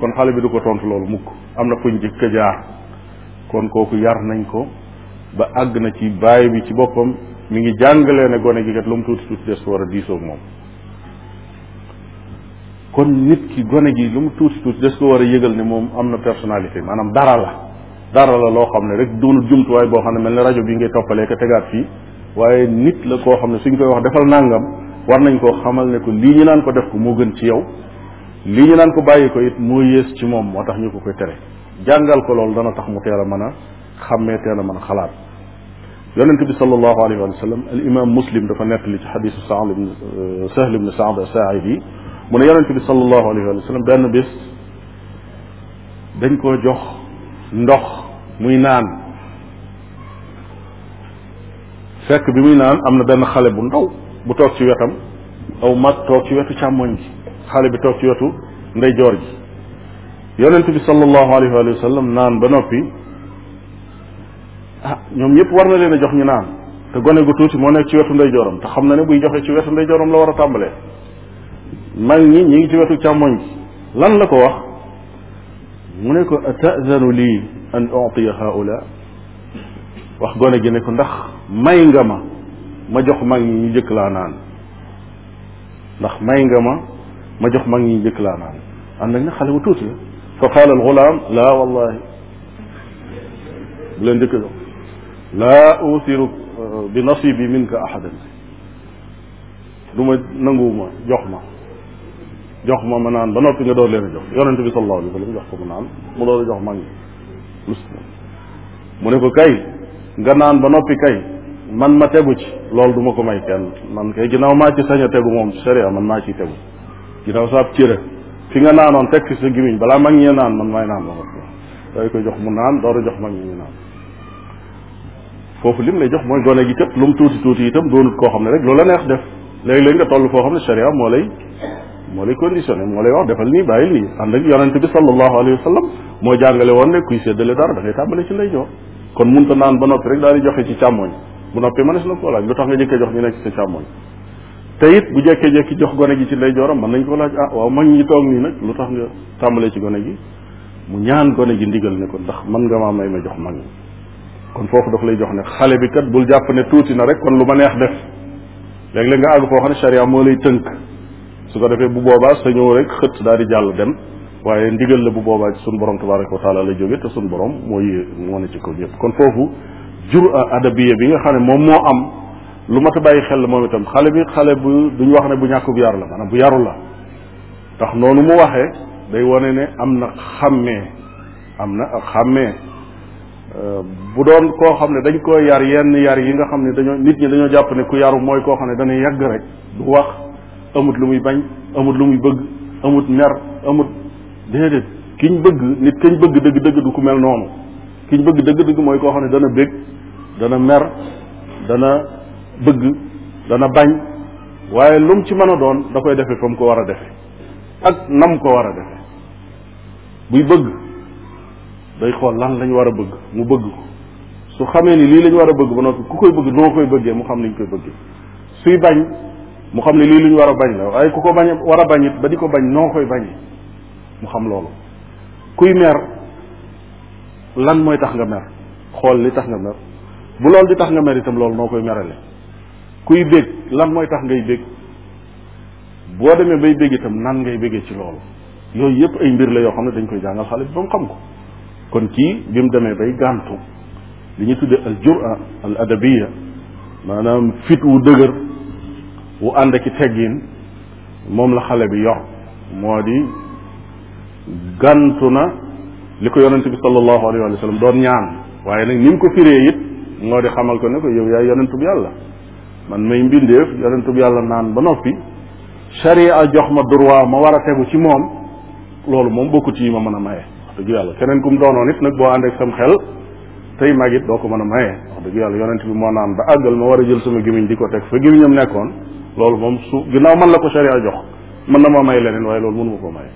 kon xale bi du ko tontu loolu mukk am na fuñ jëkk a jaar kon kooku yar nañ ko ba àgg na ci baay bi ci boppam mu ngi jàngalee ne gone gi kat lu mu tuuti tuuti des war a diisoog moom kon nit ki gone gi lu mu tuuti tuuti des ko war a yëgal ne moom am na personnalité maanaam dara la dara la loo xam ne rek doonul jumtuwaay boo xam ne mel ne rajo bi ngay toppalee ko tegaat fii waaye nit la koo xam ne suñ koy wax defal nangam war nañ koo xamal ne ko lii ñu naan ko def ko moo gën ci yow lii ñu naan ko bàyyi ko it moo yées ci moom moo tax ñu ko koy tere jàngal ko loolu dana tax mu teel a mën a xàmmee teel a mën a xalaat yonente bi sallallahu alayhi wa sallam al imam muslim dafa nettali ci xadisu sahl ibn euh, sahl ibn saad asaaidi mu ne yonente bi sallallahu alayhi wa sallam benn bis dañ koo jox ndox muy naan fekk bi muy naan am na benn xale bu ndaw bu toog ci wetam aw mag toog ci wetu càmmoñ gi xale bi toog ci wetu ndeyjoor ji yonent bi sallallahu alayhi wa sallam naan ba noppi ah ñoom ñëpp war na leen a jox ñu naan te gone gu tuuti moo nekk ci wetu ndeyjooram te xam na ne buy joxe ci wetu ndeyjooram la war a tàmbalee mag ñi ñi ngi ci wetu càmmoñ bi lan la ko wax mu ne ko atazanu lii an utiya haula wax gone gi ne ko ndax may nga ma ma jox mag ñi ñu jëkk laa naan ndax may nga ma ma jox mag ñi njëkk laa naan ànd ak nag xale bu tuuti la fa qaala al gulaam laa wallahi bu leen njëkk jox laa usiru uh, bi nasibi minka ahadan du ma nanguwuma jox ma jox ma ma naan ba noppi nga door leen a jox yonente bi sallallahu alayhi wa sallam jox ko mu naan mu door a jox mag ñi mu ne ko kay nga naan ba noppi kay man ma tegu ci loolu du ma ko may kenn man kay ginnaaw maa ci sañ a tegu moom sariya man maa ciy tegu ginnaaw saab cëra fi nga naanoon teg fi sa gimiñ balaa mag ñee naan man maay naan ba noppi day ko jox mu naan door a jox mag ñi ñu naan foofu lim lay jox mooy gone gi kat lu mu tuuti tuuti itam doonut koo xam ne rek loola neex def léegi-léegi nga toll foo xam ne sariya moo lay moo lay conditionné moo lay wax defal nii bàyyil nii ànd ak yonent bi sallallahu alayhi wa sallam moo jàngale woon ne kuy séddale dara da ngay tàmbale ci ndeyjoor kon munta naan ba noppi rek daal di joxe ci càmmoñ bu noppee mënees na koo laaj lu tax nga jëkkee jox ñu nekk ci sa càmmoñ te it bu jekkee jekki jox gone gi ci ndeyjooram mën nañ ko laaj ah waaw mag ñi toog nii nag lu tax nga tàmbalee ci gone gi mu ñaan gone gi ndigal ne ko ndax mën nga maa may ma jox mag ñi kon foofu daf lay jox ne xale bi kat bul jàpp ne tuuti na rek kon lu ma neex def léeg-léeg nga àgg foo xam ne charia moo lay tënk su ko defee bu boobaa sa ñëw rek xët daal di jàll dem waaye ndigal la bu boobaa ci suñu borom tabaraka wa taala la jóge te suñu borom mooy moo ne ci kaw ñëpp kon foofu jur adabiya bi nga xam ne moom moo am lu mat a bàyyi xel la moom itam xale bi xale bu duñ wax ne bu ñàkk bu yar la maanaam bu yaru la ndax noonu mu waxee day wane ne am na xàmmee am na ak xàmmee euh, bu doon koo xam ne dañ koy yar yenn yar yi nga xam ne dañoo nit ñi dañoo jàpp ne ku yaru mooy koo xam ne dañuy yàgg rek du wax amut lu muy bañ amut lu muy bëgg amut mer amut déedéet kiñ bëgg nit kañ bëgg dëgg dëgg du ku mel noonu kiñ bëgg dëgg dëgg mooy koo xam ne dana bég dana mer dana bëgg dana bañ waaye lu mu ci mën a doon da koy defe fa mu ko war a defe ak nam ko war a defe buy bëgg day xool lan lañ war a bëgg mu bëgg ko su xamee ni lii lañ war a bëgg ba noppi ku koy bëgg noo koy bëggee mu xam liñ koy bëggee suy bañ mu xam ne lii luñ war a bañ la waaye ku ko bañ war a bañ it ba di ko bañ noo koy bañee mu xam loolu kuy mer lan mooy tax nga mer xool li tax nga mer bu loolu di tax nga mer itam loolu noo koy merale kuy bég lan mooy tax ngay bég boo demee bay bégg itam nan ngay béggee ci loolu yooyu yëpp ay mbir la yoo xam ne dañ koy jàngal xale bi ba mu xam ko kon kii bi mu demee bay gàntu li ñu tuddee al jura al adabiya maanaam fit wu dëgër wu ànd ak i teggin moom la xale bi yor moo di gàntu na li ko yonente bi sallallahu alayhi wa sallam doon ñaan waaye nag ni mu ko firee it moo di xamal ko ne ko yow yaay yonentu bi yàlla man may mbindeef yonentub yàlla naan ba noppi sharia jox ma droit ma war a tegu ci moom loolu moom bokku ci yi ma mën a maye wax dëgg yàlla keneen ku mu doonoon it nag boo ànd ak sam xel tey mag it doo ko mën a maye wax dëgg yàlla yonent bi moo naan ba àggal ma war a jël sama gémmiñ di ko teg fa gémmiñam nekkoon loolu moom su ginnaaw man la ko sharia jox mën na ma may leneen waaye loolu mënu ma ko maye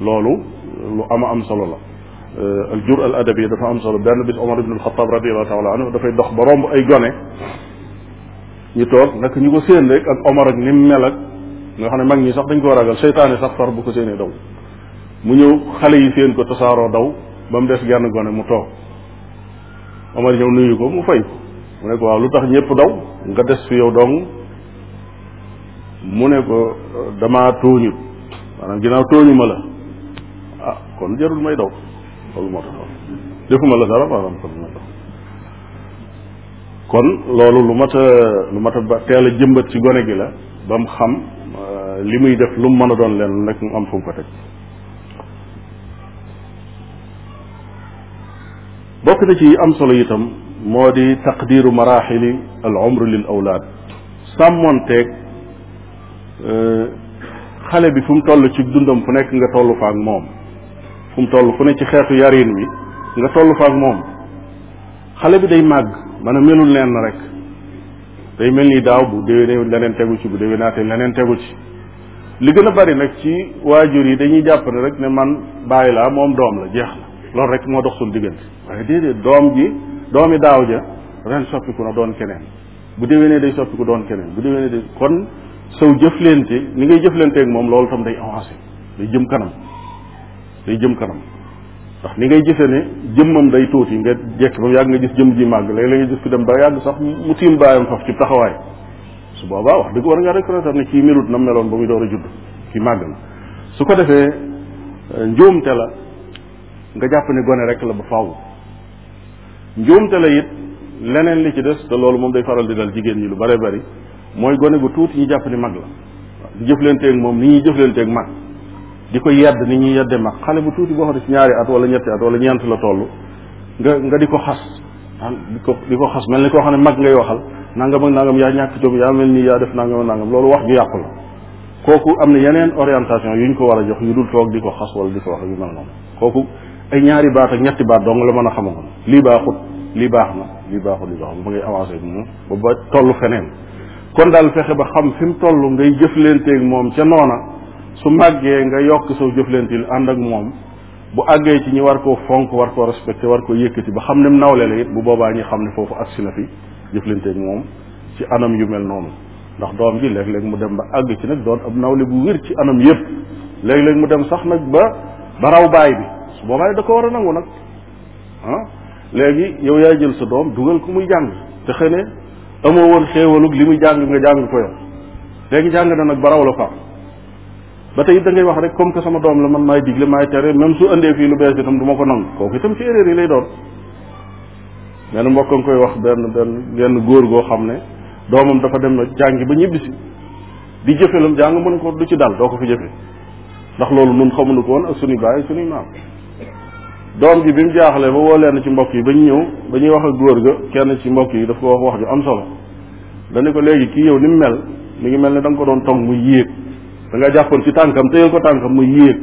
loolu lu ama am solo la euh, al jur al adabi dafa am solo benn bis Omar ibn al-Khattab radiyallahu taala anhu dafay dox ba romb ay gone ñu toog naka ñu ko séen rek ak Omar ak ni mu mel ak nga xam ne mag ñi sax dañ koo ragal seytaane sax far bu ko séenee daw mu ñëw xale yi séen ko tasaaroo daw ba mu des genn gone mu toog Omar ñëw nuyu ko mu fay ko mu ne ko waaw lu tax ñëpp daw nga des fi yow dong mu ne ko damaa tooñu maanaam ginnaaw tooñu ma la ah kon jarul may daw loolu moo tax defuma la dara maanaam kon ma kon loolu lu mat a lu mat a ba teel a jëmbat ci gone gi la ba mu xam euh, li muy def lu mu mën a doon leen nekk mu am fu mu ko teg bokk na ci am solo itam moo di taqdiru maraxili al umr lil awlaad sàmmonteeg euh, xale bi fu mu toll ci dundam fu nekk nga toll fa ak moom fu mu toll fu ne ci xeetu yarin wi nga toll fa ak moom xale bi day màgg man a melul neen na rek day mel ni daaw bu déwénee leneen tegu ci bu déwénaatee leneen tegu ci li gën a bari nag ci waajur yi dañuy jàpp ne rek ne man bàyyi laa moom doom la jeex na loolu rek moo dox suñu diggante waaye déedéet doom ji doomi daaw ja ren soppiku na doon keneen bu déwénee day soppi ku doon keneen bu déwénee day kon saw jëflante ni ngay jëflanteeg moom loolu tam day avancé day jëm kanam day jëm kanam ndax ni ngay gisee ne jëmmam day tuuti nga jekk ba yàgg nga gis jëm ji màgg léeg-léeg nga gis ku dem ba yàgg sax mu tiim baayam faf ci taxawaay su boobaa wax dëgg war nga reconnaître ne kii melut na meloon ba muy door a judd kii màgg na su ko defee euh, njuumte la nga jàpp ne gone rek la ba faaw njuumte la it leneen li ci des te loolu moom day faral di dal jigéen ñi lu bare bari mooy gone gu tuuti ñu jàpp ni mag la di jëflanteeg moom ni ñuy jëflanteeg mag di ko yedd ni ñuy yedde mag xale bu tuuti boo xam ne ci ñaari at wala ñetti at wala ñeent la toll nga nga di ko xas ah di ko di ko xas mel ni koo xam ne mag ngay waxal nangam ak nangam yaa ñàkk jom yaa mel nii yaa def nangam ak nangam loolu wax ju yàqu la kooku am na yeneen orientation yu ñu ko war a jox yu dul toog di ko xas wala di ko wax yu mel noonu kooku ay ñaari baat ak ñetti baat dong la mën a xamagoon lii baaxut lii baax na lii baaxut lii baaxut ba ngay avancé bi moom ba ba toll feneen kon daal fexe ba xam fi mu toll ngay jëflanteeg moom ca noona su màggee nga yokk saw jëflantil ànd ak moom bu àggee ci ñi war koo fonk war koo respecté war koo yëkkati ba xam ne mu nawle la it bu boobaa ñi xam ne foofu agsi na fi jëflanteeg moom ci anam yu mel noonu ndax doom ji léeg-léeg mu dem ba àgg ci nag doon ab nawle bu wér ci anam yépp léeg-léeg mu dem sax nag ba ba raw baay bi su boobaa da ko war a nangu nag ah léegi yow yaay jël sa doom dugal ko muy jàng te xëy ne amoo woon xéewalug li muy jàng nga jàng ko yow léegi jàng na nag ba raw la fa ba tey da ngay wax rek comme que sama doom la man maay digle maay tere même su andee fii lu bees itam du ma ko nangu kooku itam ci erreur yi lay doon benn mbokk nga koy wax benn benn benn góor goo xam ne doomam dafa dem na jàngi ba ñibbisi di jëfe lam jàng mën ko du ci dal doo ko fi jëfe ndax loolu nun xamuñu ko woon ak suñu baay ak suñu maam doom ji bi mu jaaxlee ba woo leen ci mbokk yi ba ñu ñëw ba ñuy wax ak góor ga kenn ci mbokk yi daf ko wax wax ju am solo dañu ko léegi kii yow ni mu mel mi ngi mel ne da ko doon tong muy yéeg da nga jàppoon ci tànkam téyal ko tànkam muy yéeg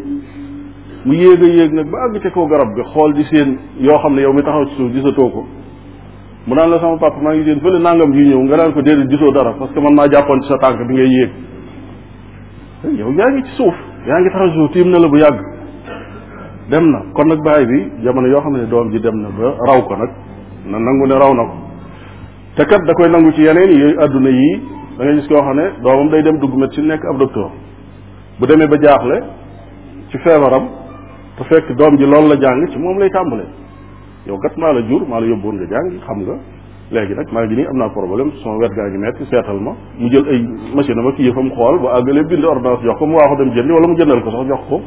mu yéeg a yéeg nag ba àgg ca kaw garab ga xool di seen yoo xam ne yow mi taxaw ci suuf gisatoo ko mu naan la sama papa maa ngi seen fële nangam ji ñëw nga naan ko déedéet gisoo dara parce que man maa jàppoon ci sa tànk bi ngay yéeg yow yaa ngi ci suuf yaa ngi taxaw ci suuf tiim na la bu yàgg dem na kon nag baay bi jamono yoo xam ne doom ji dem na ba raw ko nag na nangu ne raw na ko te kat da koy nangu ci yeneen yi yooyu àdduna yii da ngay gis koo xam ne doomam day dem dugg médecine nekk ab docteur bu demee ba jaaxle ci feebaram te fekk doom ji loolu la jàng ci moom lay tàmbalee yow kat maa la jur maa la yóbboon nga jàng xam nga léegi nag maa ngi nii am naa problème sama wet gaa ngi metti seetal ma mu jël ay machine am ak yëfam xool ba àggalee bind ordonnance jox ko mu waaxu dem jëndi wala mu jëndal ko sax jox ko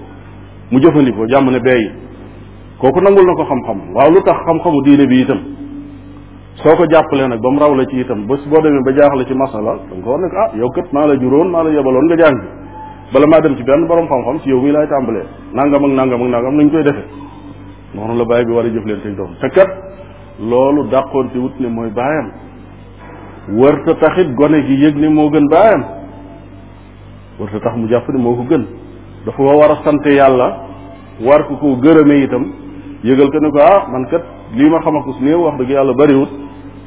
mu jëfandikoo jàmm ne beeyi kooku nangul na ko xam-xam waaw lu tax xam-xamu diine bi itam soo ko jàppalee nag ba mu raw la ci itam bés boo demee ba jaaxle ci masala da nga ko war ne ah yow kat maa la juróon maa la yebaloon nga jàng bala maa dem ci benn borom xam-xam ci yow mii laay tàmbalee nangam ak nangam ak nangam nañ koy defee noonu la bàyyi bi war a jëf leen teg doom te kat loolu dàqoon ci wut ne mooy baayam wër ta taxit gone gi yëg ne moo gën baayam warta tax mu jàpp ne moo ko gën dafa war a sant yàlla war ko koo gërëmee itam yëgal ko ne ko ah man kat lii ma xam akus néew wax dëgg yàlla bariwut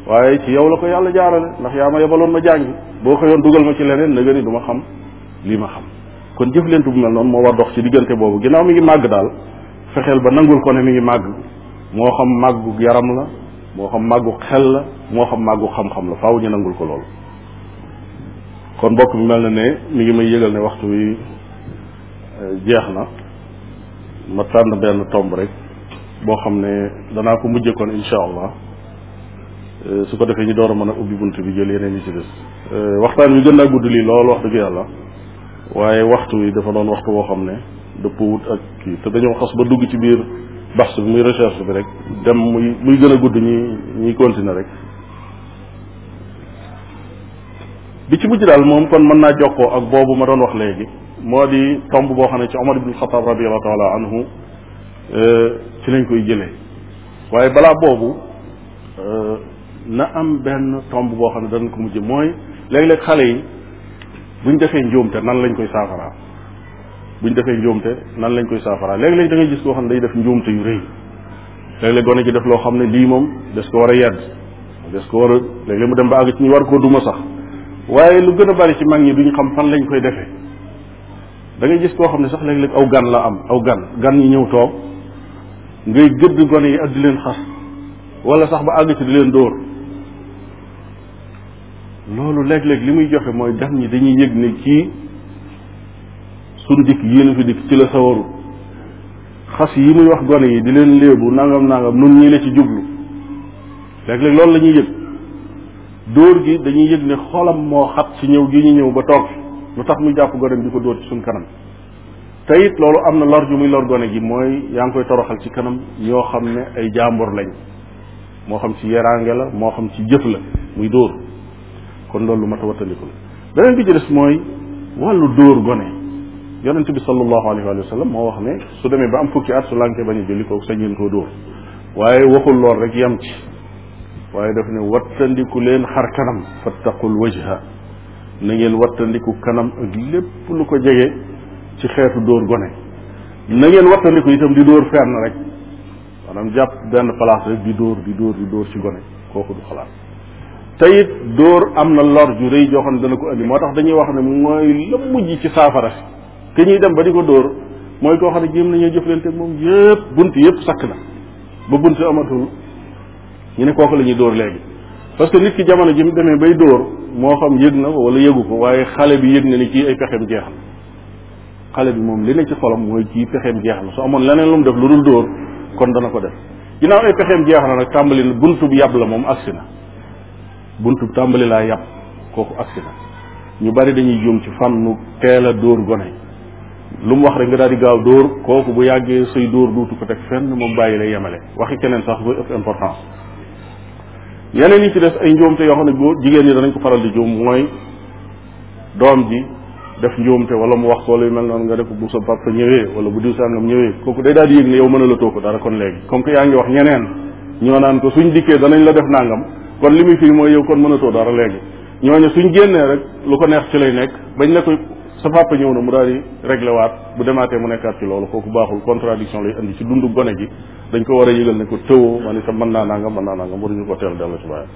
waaye ci yow la ko yàlla jaarale ndax yaa ma yebaloon ma jàngi boo ko yoon dugal ma ci leneen na nga ni du ma xam lii ma xam kon jëflante bu mel noonu moo war dox ci diggante boobu ginnaaw mi ngi màgg daal fexeel ba nangul ko ne mi ngi màgg moo xam màggu yaram la moo xam màggu xel la moo xam màggu xam-xam la faaw ñu nangul ko loolu kon mbokk mi mel na ne mi ngi may yëgal ne waxtu wi eh, jeex na ma tànn benn tomb rek boo xam ne danaa ko mujjee kon incha allah eh, su ko defee ñu door a mën a ubbi bunt bi jël yeneen yi ci des eh, waxtaan wi gën naa gudd lii lool wax dëgg yàlla waaye waxtu wi dafa doon waxtu woo xam ne dëpp wut ak kii te dañoo xas ba dugg ci biir baxs bi muy recherche bi rek dem muy muy gën a gudd ñi ñuy continuer rek bi ci mujj daal moom kon mën naa jokkoo ak boobu ma doon wax léegi moo di tomb boo xam ne ci Omar ibn Xataab radiallahu taala anhu euh, ci lañ koy jëlee waaye balaa boobu euh, na am benn tomb boo xam ne danañ ko mujj mooy léeg-léeg xale yi bu ñu defee njuumte nan lañ koy saafaraa bu ñu defee njuumte nan lañ koy saafaraa léeg-léeg da ngay gis koo xam ne day def njuumte yu rëy léeg-léeg gone ci def loo xam ne lii moom des ko war a yedd des ko war a léeg-léeg mu dem ba àgg ci ñu war koo duma sax waaye lu gën a bari ci mag ñi duñ xam fan lañ koy defee da ngay gis koo xam ne sax léeg-léeg aw gan la am aw gan gan ñi ñëw toog ngay gëdd gone yi ak di leen xas wala sax ba àgg ci di leen dóor loolu léeg-léeg li muy joxe mooy gan ñi dañuy yëg ne kii suñ dikk yéen fi dikk ci la sawaru xas yi muy wax gone yi di leen léebu nangam nangam nun ñii la ci jublu léeg-léeg loolu la ñuy yëg dóor gi dañuy yëg ne xolam moo xat ci ñëw gi ñu ñëw ba toog lu tax mu jàpp gone di ko dóor ci suñ kanam te it loolu am na lor ju muy lor gone gi mooy yaa ngi koy toroxal ci kanam ñoo xam ne ay jàmbur lañ moo xam ci yeraange la moo xam ci jëf la muy dóor kon loolu lu mat a wattandiku la beneen bi ci des mooy wàllu dóor gone yonente bi sallallahu alayhi wa sallam moo wax ne su demee ba am fukki at su lànkee bañ a julli kooku sañ ngeen koo dóor waaye waxul lool rek yam ci waaye daf ne wattandiku leen xar kanam fattaqul wajha na ngeen wattandiku kanam ak lépp lu ko jege ci xeetu dóor gone na ngeen wattandiku itam di dóor fenn rek maanaam jàpp benn place rek di dóor di dóor di dóor ci gone kooku du xalaat te it dóor am na lor ju rëy joo xam ne dana ko indi moo tax dañuy wax ne mooy la mujj ci saafara si ki ñuy dem ba di ko dóor mooy koo xam ne jéem nañoo jëflante moom yépp bunt yépp sakk na ba bunt amatul ñu ne kooku la ñuy dóor léegi parce que nit ki jamono ji mu demee bay dóor moo xam yëg na ko wala yëgu ko waaye xale bi yëg na ni kii ay pexem jeexal xale bi moom li ne ci xolam mooy kii pexeem jeex na su amoon leneen lu mu def lu dul dóor kon dana ko def ginnaaw ay pexeem jeex na nag tàmbali na buntu bi yàpp la moom agsi na buntu bi tàmbali laa yàpp kooku agsi na ñu bari dañuy juum ci fànnu teel a dóor gone lu mu wax rek nga daal di gaaw dóor kooku bu yàggee say dóor duutu ko teg fenn moom bàyyi lay yemale waxi keneen sax ba ëpp importance yeneen yi ci des ay njuumte yoo xam ne góor jigéen ñi danañ ko faral di juum mooy doom ji def njuumte wala mu wax wala yu mel noonu nga def bu sa papa ñëwee wala bu diw sàngam ñëwee kooku day daal di yëg ne yow mën a la too ko dara kon léegi comme que yaa ngi wax ñeneen ñoo naan ko suñ dikkee danañ la def nangam kon li muy firi mooy yow kon mën a too dara léegi ñooñu suñ génnee rek lu ko neex ci lay nekk bañ ne ko sa papa ñëw na mu daal di réglé waat bu demaatee mu nekkaat ci loolu kooku baaxul contradiction lay indi ci dundu gone gi dañ ko war a yëgal ne ko tëwoo man itam mën naa nangam mën naa nangam waruñu ko teel dellu ci bàyyi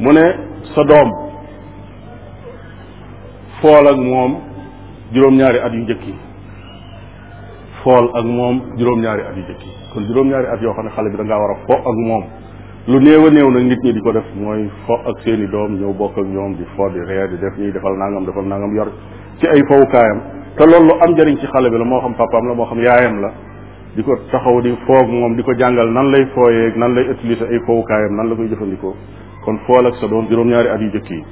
mu ne sa doom fool ak moom juróom-ñaari at yu njëkk yi fool ak moom juróom-ñaari at yu njëkk yi kon juróom-ñaari at yoo xam ne xale bi da ngaa war a fo ak moom lu néew a néew nag nit ñi di ko def mooy fo ak seeni doom ñëw bokk ak ñoom di fo di reer di def ñuy defal nangam defal nangam yor ci ay fowukaayam te loolu lu am njëriñ ci xale bi la moo xam papaam la moo xam yaayam la di ko taxaw di foog moom di ko jàngal nan lay fooyeeg nan lay utiliser ay fowukaayam nan la koy jëfandikoo kon fool ak sa doom juróom-ñaari at yu jëkk yi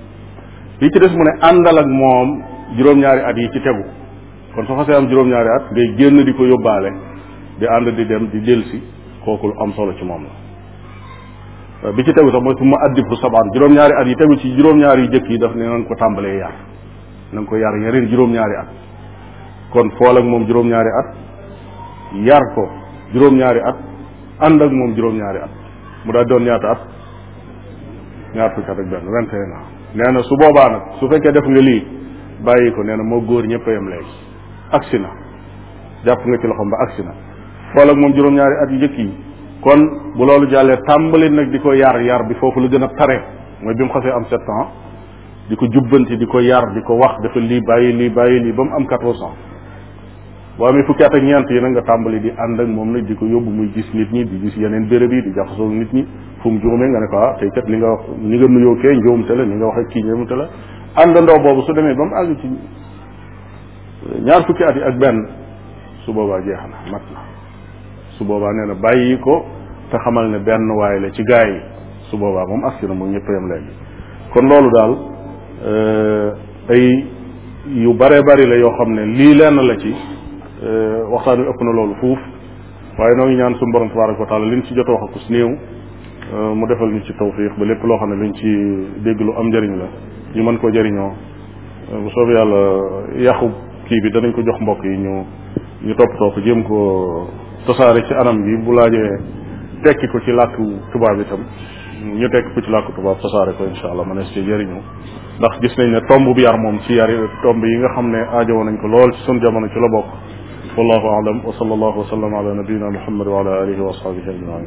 li ci des mu ne àndal ak moom juróom-ñaari at yi ci tegu kon soo xasee am juróom-ñaari at ngay génn di ko yóbbaale di ànd di dem di delsi kooku lu am solo ci moom la Euh, bi ci tegu sax mooy su ma addibu sabaan juróom-ñaari at yi tegu ci juróom-ñaari yu jëkk yi daf ne nañ ko tàmbalee yar na nga ko yar yeneen juróom-ñaari at kon fool ak moom juróom-ñaari at yar ko juróom-ñaari at ànd ak moom juróom-ñaari at mu daal doon ñaata at ñaar fukki at ak benn vingt et un ans nee na su boobaa nag su fekkee def nga lii bàyyi ko nee na moo góor ñëpp a yem léegi agsi na jàpp nga ci loxoom ba agsi na fool ak moom juróom-ñaari at yu njëkk yi kon bu loolu jàllee tàmbali nag di ko yar yar bi foofu lu gën a tare mooy bi mu xasee am sept ans di ko jubbanti di ko yar di ko wax dafa lii bàyyi lii bàyyi lii ba mu am quatorze ans boo amee fukki at ak ñeent yi nag nga tàmbali di ànd ak moom nag di ko yóbbu muy gis nit ñi di gis yeneen béréb yi di jaxasoo nit ñi fu mu juumee nga ne ko ah tey kat li nga wax ni nga nuyoo kee njuumte la ni nga wax ak kii njuumte la àndandoo boobu su demee ba mu àgg ci ñaar fukki at yi ak benn su boobaa jeex na mat na su boobaa nee na bàyyi ko te xamal ne benn waay la ci gaa yi su boobaa moom agsi na moom ñëpp yam léegi kon loolu daal euh, ay yu bare bari la yoo xam ne lii lenn la ci euh, waxtaan wi ëpp na loolu fuuf waaye noo ngi ñaan suñu borom tabaraka wa taala liñ ci jot a wax ak us néew euh, mu defal ñu ci tawfiix ba lépp loo xam ne luñ ci dégg lu am njëriñ la ñu mën koo jëriñoo bu soob yàlla yàqu kii bi danañ ko jox mbokk yi ñu ñu toppatoo ko jéem ko tasaare ci anam bi bu laajee tekki ko ci làkku tubaab itam ñu tekki ko ci làkku tubaab tasaare ko insha allah mënees ci jëriñu ndax gis nañ ne tomb bi yar moom ci yar tomb yi nga xam ne aajowoo nañ ko lool ci sunu jamono ci la bokk wallahu alam wa sallallahu wa sallam ala nabiyina muhammad wa ala alihi wa ashabihi ajmain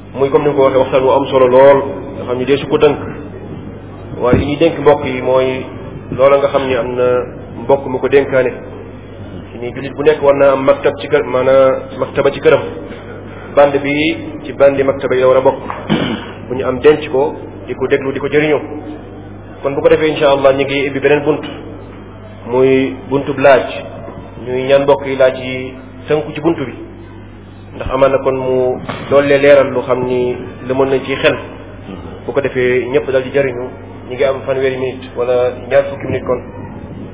muy comme ni nga ko waxee waxtaan wu am solo lool nga xam ni dee su ko dënk waaye li ñuy dénk mbokk yi mooy loola nga xam ni am na mbokk mu ko dénkaane ci ni jullit bu nekk war naa am maktab ci kër maanaam maktaba ci këram band bi ci bandi maktaba yi la war a bokk bu ñu am denc ko di ko déglu di ko jëriñoo kon bu ko defee incha allah ñu ngi ubbi beneen bunt muy buntub laaj ñuy ñaan mbokk yi laaj yi tënku ci bunt bi ndax amaan na kon mu doole leeral lu xam ni li mën nañ ci xel bu ko defee ñëpp daal di jëriñu ñu ngi am fanweeri minute wala ñaar fukki minute kon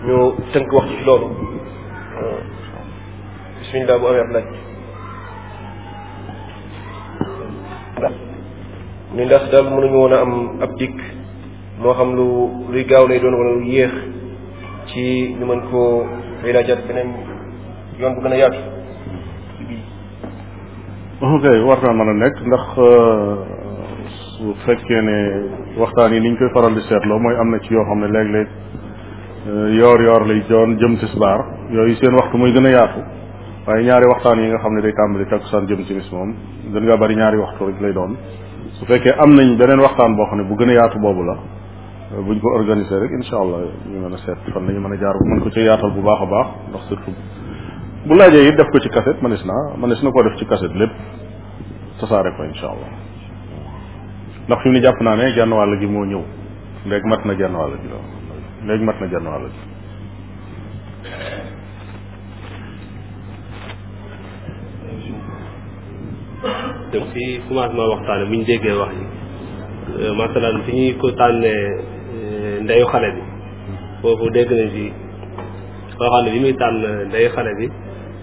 ñu tënk wax ci loolu bismillah bu amee ab laaj ni ndax daal mënuñu woon a am ab dikk moo xam lu luy gaaw lay doon wala lu yéex ci ñu mën koo ilaajaat beneen yoon bu gën a yaatu ci bii waaw kay war naa mën a nekk ndax euh, su fekkee ne waxtaan yi ni ñu koy faral di seetloo mooy am na ci yoo xam ne léeg-léeg euh, yoor yoor lay doon jëm tisbaar yooyu seen waxtu muy gën a yaatu waaye ñaari waxtaan yi nga xam ne day tàmbali takkusaan jëm timis moom gën ngaa bari ñaari waxtu rek lay doon su fekkee am nañ beneen waxtaan boo xam ne bu gën a yaatu boobu la euh, buñ ko organiser rek incha allah ñu mën a seet fan la ñu mën a jaar bu mën ko ci yaatal bu baax a baax ndax surtout bu laajee it def ko ci kaset manis naa manis na koo def ci kaset lépp tasaare ko incha allah ndax fi mu ne jàpp naa ne genn wàll gi moo ñëw léegi mat na genn wàll gi loolu léegi mat na genn wàll gi dem ci commencement waxtaan bu ñu déggee wax ji euh, masalan fi ñuy ko tànnee euh, ndeyu xale bi foofu dégg nañ ci koo xam ne bi muy tànn ndeyu xale bi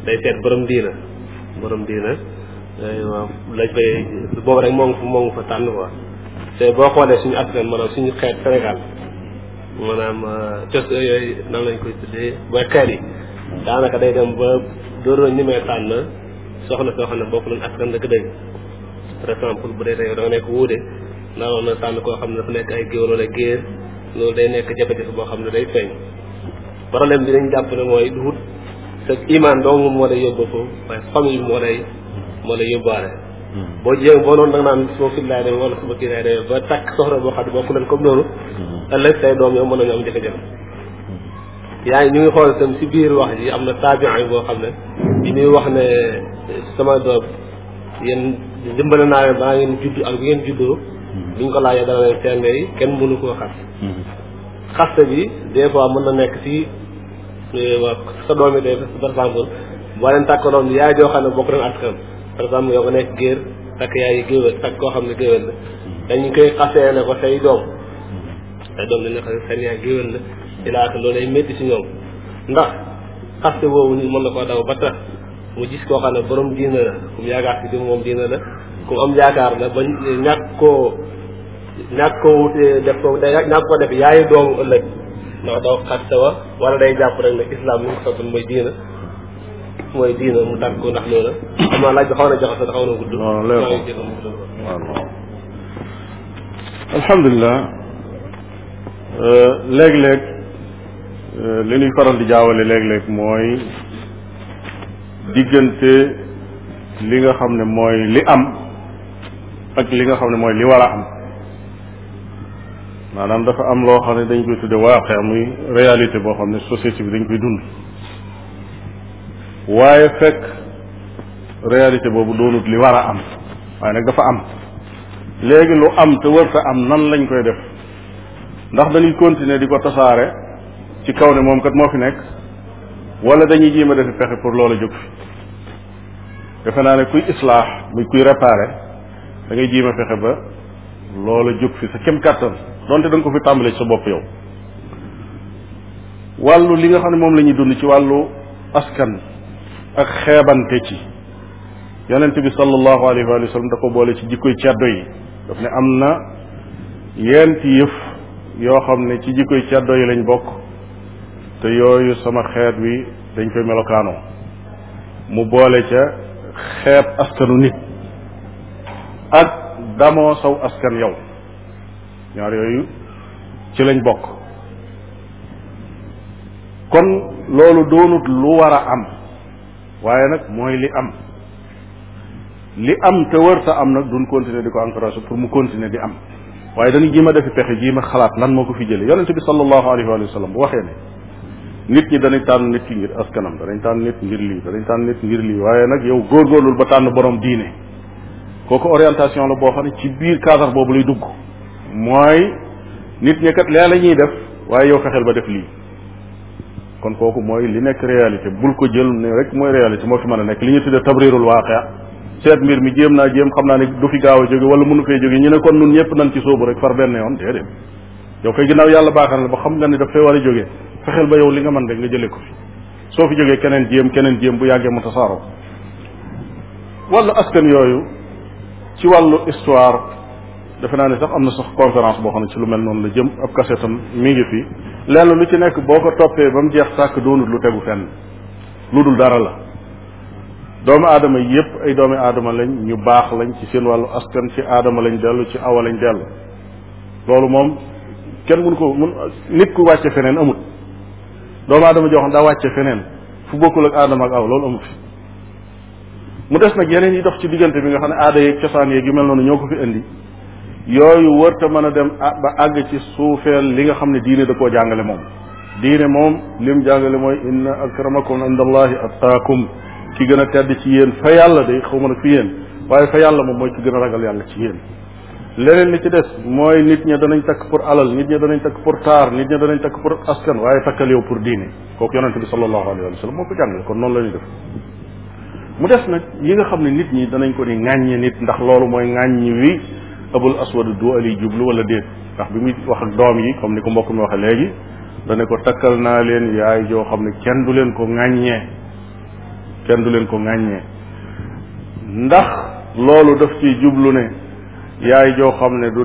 day seet borom diina borom diina euh, waaw lañ fay boobu rek moo ngi fa moo ngi fa tànn quoi te boo xoolee suñu askan maanaam suñu xeet Sénégal maanaam cos yooyu nan lañ koy tuddee ba kër yi daanaka day dem ba dooroon ñi may tànn soxna soo xam ne bokk nañ askan dëgg dëgg par exemple bu dee tey da nga nekk wuude naroon na tànn koo xam ne dafa nekk ay géwél wala géer loolu day nekk jafe-jafe boo xam ne day feeñ problème bi dañ jàpp ne mooy du wut sa iman dong moo lay yóbbu foofu waaye famille moo lay moo lay yóbbaale boo jé boo noonu da nga naan suma fit laay demee wala suma kii laay demee ba takk soxna boo xam ne bokk leen comme noonu ëllëg say doom yow mën nañu am jafe-jafe yaa ngi ñu ngi xool tam si biir wax ji am na taabian yi boo xam ne yi ñuy wax ne sama doom yéen dimbale naa leen balaa ngeen judd ak bi ngeen juddoo bi ñu ko laajee dana leen seen ndey kenn mënu koo xas xaste bi des fois mën na nekk si waa sa doom yi day par exemple boo leen tàkk doom yaay joo xam ne bokk leen askan par exemple yow nga nekk géer takk yaayu géwél takk koo xam ne géwél la dañ koy xasee ne ko say doom say doom dañ ne ko seen yaay géwél la ilaaka loolu ay métti si ñoom ndax xaste boobu nit mën na koo daw ba tax mu gis koo xam ne borom diina la ku mu yaakaar si jëm moom diina la ku mu am yaakaar la ba ñàkk koo ñàkk koo wutee def ko ñàkk koo def yaayu doomu ëllëg ndax daw xaste wa wala day jàpp rek ne islam li mu ko sottoon mooy diina mooy diina mu tàgg ko ndax loolu xam naa laaj bi xaw na jaxase te xaw na gudd waaw leer maa ngi jéem a gudd. waaw waaw alhamdulilah léeg-léeg euh, li ñuy faral di jaawale léeg-léeg mooy diggante li nga xam ne mooy li am ak li nga xam ne mooy li war a am maanaam dafa am loo xam ne dañ koy tudde waaqe muy réalité boo xam ne société bi dañ koy dund waaye fekk réalité boobu doonut li war a am waaye nag dafa am léegi lu am te wërta am nan lañ koy def ndax dañuy continuer di ko tasaare ci kaw ne moom kat moo fi nekk wala dañuy jéem a defi pexe pour loola jóg fi defe naa ne kuy islaax muy kuy réparer da ngay jéem a fexe ba loola jóg fi sa kem kàttan donte da ko fi tàmbalee ci sa bopp yow wàllu li nga xam ne moom la ñuy dund ci wàllu askan ak xeebante ci yonent bi sallallahu alayhi wa sallam da ko boole ci jikkoy ceddo yi daf ne am na yenti yëf yoo xam ne ci jikkoy ceddo yi lañ bokk te yooyu sama xeet wi dañ koy melokaanoo mu boole ca xeeb askanu nit ak damoo saw askan yow ñaar yooyu ci lañ bokk kon loolu doonut lu war a am waaye nag mooy li am li am te wërta am nag duñ continuer di ko encourager pour mu continuer di am waaye dañu jéem a defi pexe jéem a xalaat lan moo ko fi jëlee yonente bi sallallahu alayhi wa sallam bu waxee ne nit ñi danañ tànn nit ki ngir askanam danañ tànn nit ngir lii danañ tànn nit ngir lii waaye nag yow góorgóorlul ba tànn borom diine kooku orientation la boo xam ne ci biir cadre boobu lay dugg mooy nit ñi kat lee la ñuy def waaye yow fexeel ba def lii kon kooku mooy li nekk réalité bul ko jël ne rek mooy réalité moo fi mën a nekk li ñu tuddee tabrirul waaqia seet mbir mi jéem naa jéem xam naa ne du fi gaaw a jóge wala mënu fee jóge ñu ne kon nun ñëpp nañ ci sóobu rek far benn yoon déedéet yow koy ginnaaw yàlla baaxal na ba xam nga ne daf fee war a jóge fexeel ba yow li nga mën rek nga jëlee ko fi soo fi jógee keneen jéem keneen jéem bu yàggee mu tasaaroo wàllu askan yooyu ci wàllu histoire defe naa ne sax am na sax conférence boo xam ne ci lu mel noonu la jëm ab kasetam mi ngi fi lenn lu ci nekk boo ko toppee ba mu jeex sàkk doonut lu tegu fenn lu dul dara la doomu aadama yépp ay doomi aadama lañ ñu baax lañ ci seen wàllu askan ci aadama lañ dellu ci awa lañ dellu loolu moom kenn mun ko mun nit ku wàcce feneen amut doomu aadama joo xam daa wàcce feneen fu bokkul ak aadama ak aw loolu amu fi mu des nag yeneen yi dox ci diggante bi nga xam ne aada yeeg cosaan yeeg yu mel noonu ñoo ko fi indi yooyu wërta mën a dem ba àgg ci suufeel li nga xam ne diine da koo jàngale moom diine moom lim jàngale mooy inna akramakum inda allahi attaakum ki gën a tedd ci yéen fa yàlla de xaw ma nag fi yéen waaye fa yàlla moom mooy ki gën a ragal yàlla ci yéen leneen li ci des mooy nit ña danañ takk pour alal nit ña danañ takk pour taar nit ña danañ takk pour askan waaye takkal yow pour diine kooku yonente bi sallallahu alayhi wa sallam moo ko jàngale kon noonu la ñuy def mu des nag yi nga xam ne nit ñi danañ ko ni ŋàññi nit ndax loolu mooy ŋàññi wi abul aswad du ali jublu wala déet ndax bi muy wax ak doom yi comme ni ko mbokk mi waxee léegi dana ko takkal naa leen yaay joo xam ne kenn du leen ko ŋàññee kenn du leen ko ŋàññee ndax loolu daf ciy jublu ne yaay joo xam ne du